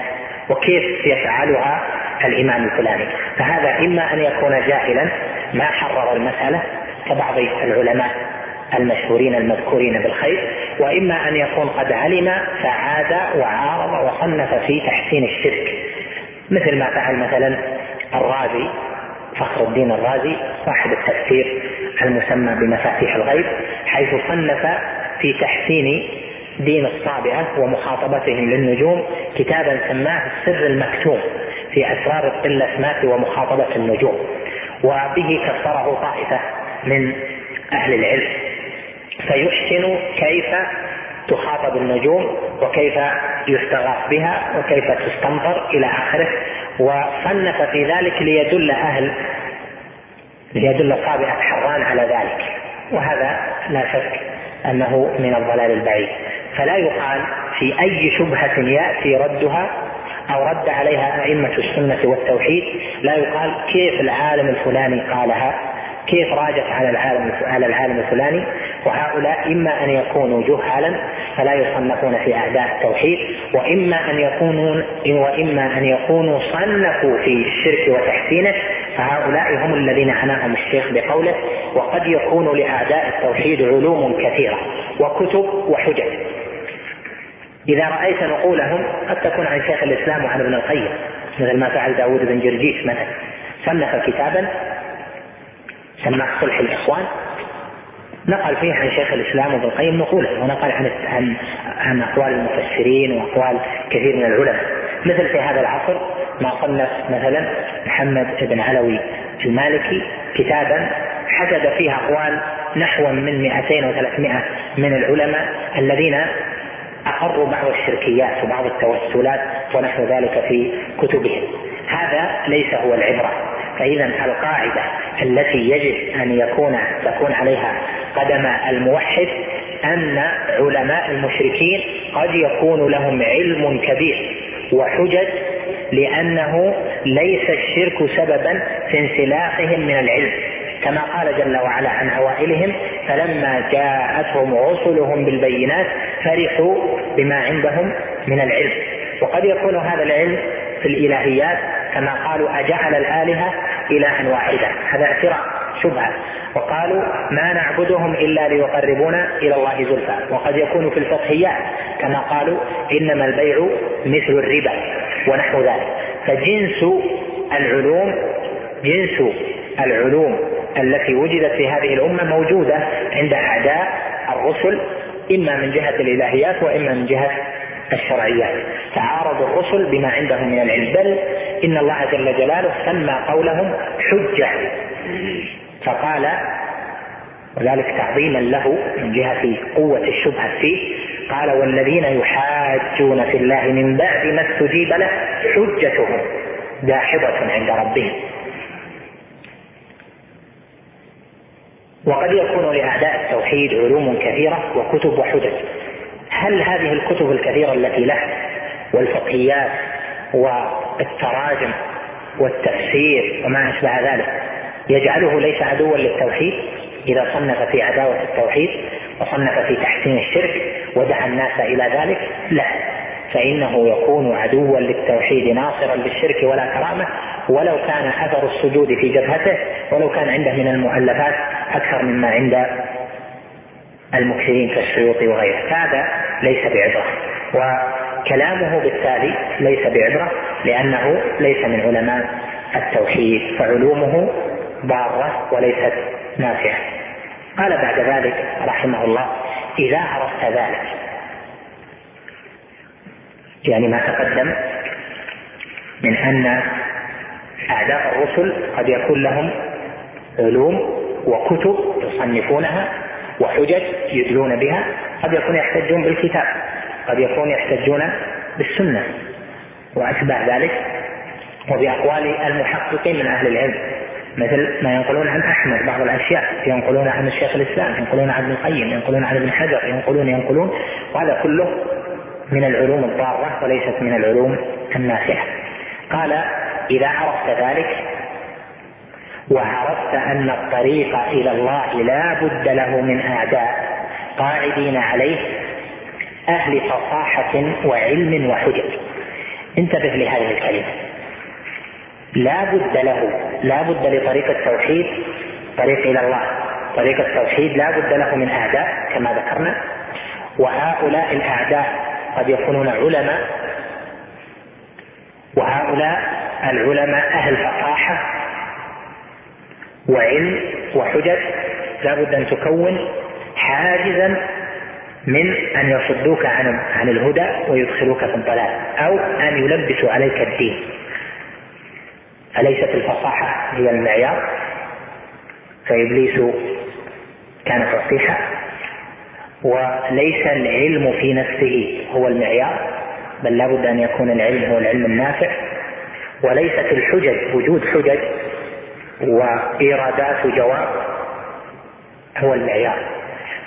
وكيف يفعلها الإمام الفلاني. فهذا إما أن يكون جاهلا ما حرر المسألة كبعض العلماء. المشهورين المذكورين بالخير وإما أن يكون قد علم فعاد وعارض وصنف في تحسين الشرك. مثل ما فعل مثلا الرازي فخر الدين الرازي صاحب التفسير المسمى بمفاتيح الغيب حيث صنف في تحسين دين الصابئة ومخاطبتهم للنجوم كتابا سماه السر المكتوم في أسرار القلة ومخاطبة النجوم وبه كسره طائفة من أهل العلم. فيحسن كيف تخاطب النجوم وكيف يستغاث بها وكيف تستنظر إلى آخره. وصنف في ذلك ليدل أهل ليدل صابئة حران على ذلك. وهذا لا شك أنه من الضلال البعيد. فلا يقال في أي شبهة يأتي ردها أو رد عليها أئمة السنة والتوحيد لا يقال كيف العالم الفلاني قالها. كيف راجت على العالم على العالم الفلاني؟ وهؤلاء إما أن يكونوا جهالا فلا يصنفون في أعداء التوحيد وإما أن يكونوا وإما أن يكونوا صنفوا في الشرك وتحسينه فهؤلاء هم الذين عناهم الشيخ بقوله وقد يكون لأعداء التوحيد علوم كثيرة وكتب وحجج. إذا رأيت نقولهم قد تكون عن شيخ الإسلام وعن ابن القيم مثل ما فعل داود بن جرجيس مثلا. صنف كتابا سماه صلح الاخوان نقل فيه عن شيخ الإسلام ابن القيم نقولا ونقل عن عن عن أقوال المفسرين وأقوال كثير من العلماء. مثل في هذا العصر ما صنف مثلا محمد بن علوي المالكي كتابا حشد فيه أقوال نحو من 200 و 300 من العلماء الذين أقروا بعض الشركيات وبعض التوسلات ونحو ذلك في كتبهم. هذا ليس هو العبرة. فاذا القاعدة التي يجب أن يكون تكون عليها قدم الموحد أن علماء المشركين قد يكون لهم علم كبير وحجج لأنه ليس الشرك سببا في انسلاخهم من العلم. كما قال جل وعلا عن أوائلهم فلما جاءتهم رسلهم بالبينات فرحوا بما عندهم من العلم. وقد يكون هذا العلم في الإلهيات كما قالوا أجعل الآلهة إلها واحدا. هذا اعتراف شبهة. وقالوا ما نعبدهم إلا ليقربونا إلى الله زلفى. وقد يكون في الفقهيات كما قالوا إنما البيع مثل الربا ونحو ذلك. فجنس العلوم جنس العلوم التي وجدت في هذه الأمة موجودة عند أعداء الرسل إما من جهة الإلهيات وإما من جهة الشرعيات تعارض الرسل بما عندهم من العلم. بل إن الله جل جلاله سمى قولهم حجة. فقال وذلك تعظيما له من جهة قوة الشبهة فيه قال والذين يحاجون في الله من بعد ما استجيب له حجتهم داحضة عند ربهم. وقد يكون لأعداء التوحيد علوم كثيرة وكتب وحجج هل هذه الكتب الكثيرة التي له والفقهيات والتراجم والتفسير وما أشبه ذلك يجعله ليس عدوا للتوحيد إذا صنف في عداوة التوحيد وصنف في تحسين الشرك ودعا الناس إلى ذلك؟ لا فإنه يكون عدوا للتوحيد ناصرا للشرك ولا كرامة ولو كان أثر السجود في جبهته ولو كان عنده من المؤلفات أكثر مما عند المكثرين كالسيوطي وغيره. هذا ليس بعبرة وكلامه بالتالي ليس بعبرة لأنه ليس من علماء التوحيد فعلومه ضارة وليست نافعة. قال بعد ذلك رحمه الله إذا عرفت ذلك يعني ما تقدم من أن أعداء الرسل قد يكون لهم علوم وكتب يصنفونها وحجج يدلون بها قد يكون يحتجون بالكتاب قد يكون يحتجون بالسنة. وأشبه ذلك وبأقوال المحققين من أهل العلم مثل ما ينقلون عن أحمد بعض الأشياء ينقلون عن الشيخ الإسلام ينقلون عن ابن القيم ينقلون عن ابن حجر ينقلون ينقلون. وهذا كله من العلوم الضارة وليست من العلوم النافعة. قال إذا عرفت ذلك وعرفت أن الطريق إلى الله لا بد له من أعداء قاعدين عليه أهل فصاحة وعلم وحجج. انتبه لهذه الكلمة. لا بد له لا بد لطريق التوحيد طريق إلى الله. طريق التوحيد لا بد له من أعداء كما ذكرنا. وهؤلاء الأعداء قد يكونون علماء. وهؤلاء العلماء أهل فصاحة. وعلم وحجج لابد أن تكون حاجزا من أن يصدوك عن عن الهدى ويدخلوك في الضلال أو أن يلبسوا عليك الدين. أليست الفصاحة هي المعيار؟ فإبليس كان فصيحا وليس العلم في نفسه هو المعيار بل لابد أن يكون العلم هو العلم النافع. وليست الحجج وجود حجج وإيرادات جواب هو المعيار.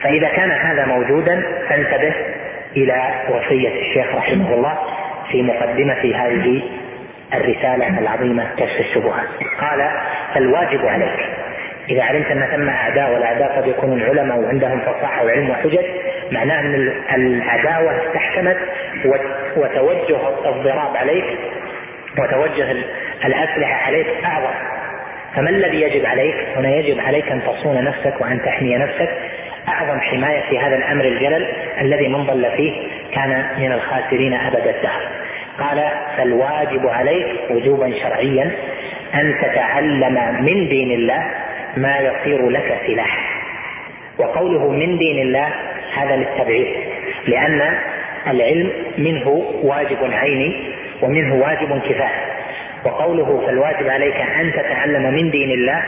فإذا كان هذا موجودا فانتبه إلى وصية الشيخ رحمه الله في مقدمة هذه الرسالة العظيمة كشف الشبهات. قال فالواجب عليك إذا علمت أن ثم أعداء والأعداء قد يكونون علماء وعندهم فصاحة وعلم وحجج معناه أن العداوة استحكمت وتوجه الضراب عليك وتوجه الأسلحة عليك أعظم. فما الذي يجب عليك؟ هنا يجب عليك أن تصون نفسك وأن تحمي نفسك. أعظم حماية في هذا الأمر الجلل الذي من ضل فيه كان من الخاسرين أبد الدهر. قال فالواجب عليك وجوبا شرعيا أن تتعلم من دين الله ما يصير لك سلاح. وقوله من دين الله هذا للتبعيد لأن العلم منه واجب عيني ومنه واجب كفاية وقوله فالواجب عليك أن تتعلم من دين الله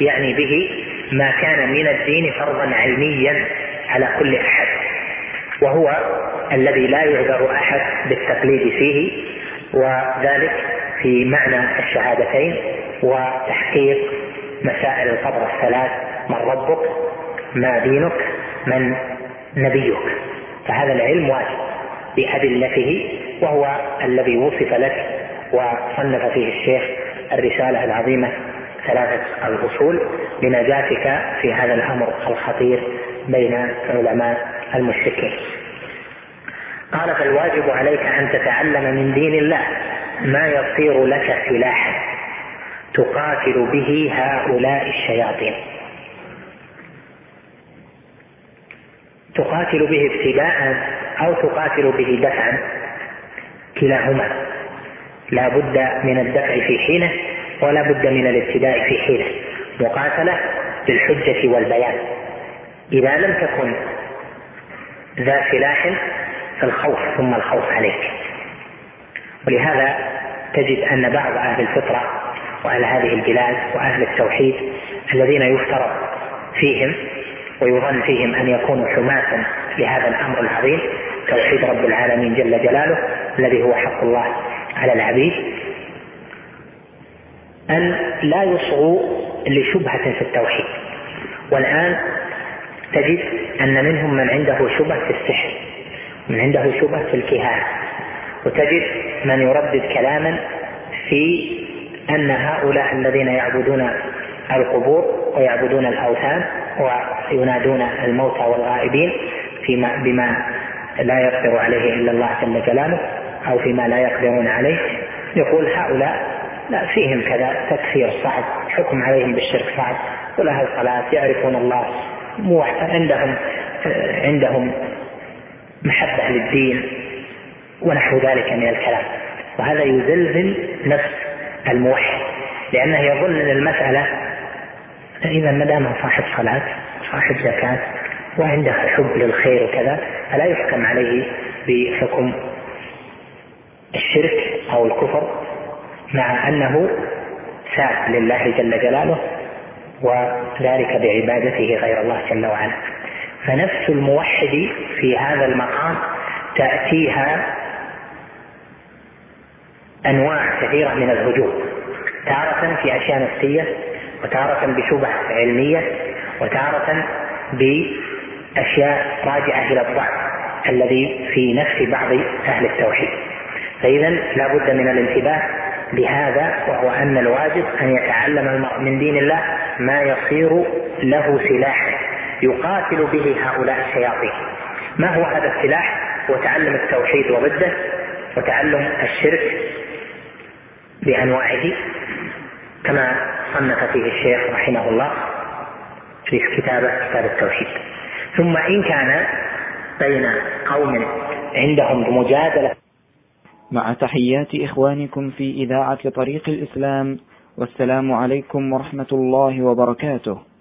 يعني به ما كان من الدين فرضا علميا على كل أحد. وهو الذي لا يعذر أحد بالتقليد فيه وذلك في معنى الشهادتين وتحقيق مسائل القبر الثلاث من ربك ما دينك من نبيك. فهذا العلم واجب بأدلته وهو الذي وصف لك وصنف فيه الشيخ الرسالة العظيمة ثلاثة الأصول لنجاتك في هذا الأمر الخطير بين علماء المشركين. قال فالواجب عليك أن تتعلم من دين الله ما يصير لك سلاحا تقاتل به هؤلاء الشياطين. تقاتل به ابتداء أو تقاتل به دفعا كلاهما. لا بد من الدفع في حينه ولا بد من الابتداء في حينه. مقاتلة بالحجه والبيان. إذا لم تكن ذا سلاح فالخوف ثم الخوف عليك. ولهذا تجد أن بعض أهل الفطرة وأهل هذه البلاد وأهل التوحيد الذين يفترض فيهم ويظن فيهم أن يكونوا حماة لهذا الأمر العظيم توحيد رب العالمين جل جلاله الذي هو حق الله. على العبيد أن لا يصغوا لشبهة في التوحيد. والآن تجد أن منهم من عنده شبهة في السحر من عنده شبهة في الكهانة. وتجد من يردد كلاما في أن هؤلاء الذين يعبدون القبور ويعبدون الأوثان وينادون الموتى والغائبين فيما بما لا يقدر عليه إلا الله جل جلاله أو فيما لا يقدرون عليه يقول هؤلاء لا فيهم كذا تكفير صعب حكم عليهم بالشرك صعب ولها الصلاة يعرفون الله عندهم عندهم محبة للدين ونحو ذلك من الكلام. وهذا يزلزل نفس الموحد لأنه يظن أن المسألة إذا ما دام صاحب صلاة صاحب زكاة وعنده حب للخير وكذا فلا يحكم عليه بحكم الشرك أو الكفر مع أنه ساء لله جل جلاله وذلك بعبادته غير الله جل وعلا. فنفس الموحد في هذا المقام تأتيها أنواع كثيرة من الهجوم تارة في أشياء نفسية وتارة بشبه علمية وتارة بأشياء راجعة إلى الضعف الذي في نفس بعض أهل التوحيد. فإذا لا بد من الانتباه بهذا وهو أن الواجب أن يتعلم المرء من دين الله ما يصير له سلاحا يقاتل به هؤلاء الشياطين. ما هو هذا السلاح؟ هو تعلم التوحيد وضده وتعلم الشرك بأنواعه كما صنف فيه الشيخ رحمه الله في كتابه كتاب التوحيد. ثم إن كان بين قوم عندهم مجادلة مع تحيات إخوانكم في إذاعة طريق الإسلام والسلام عليكم ورحمة الله وبركاته.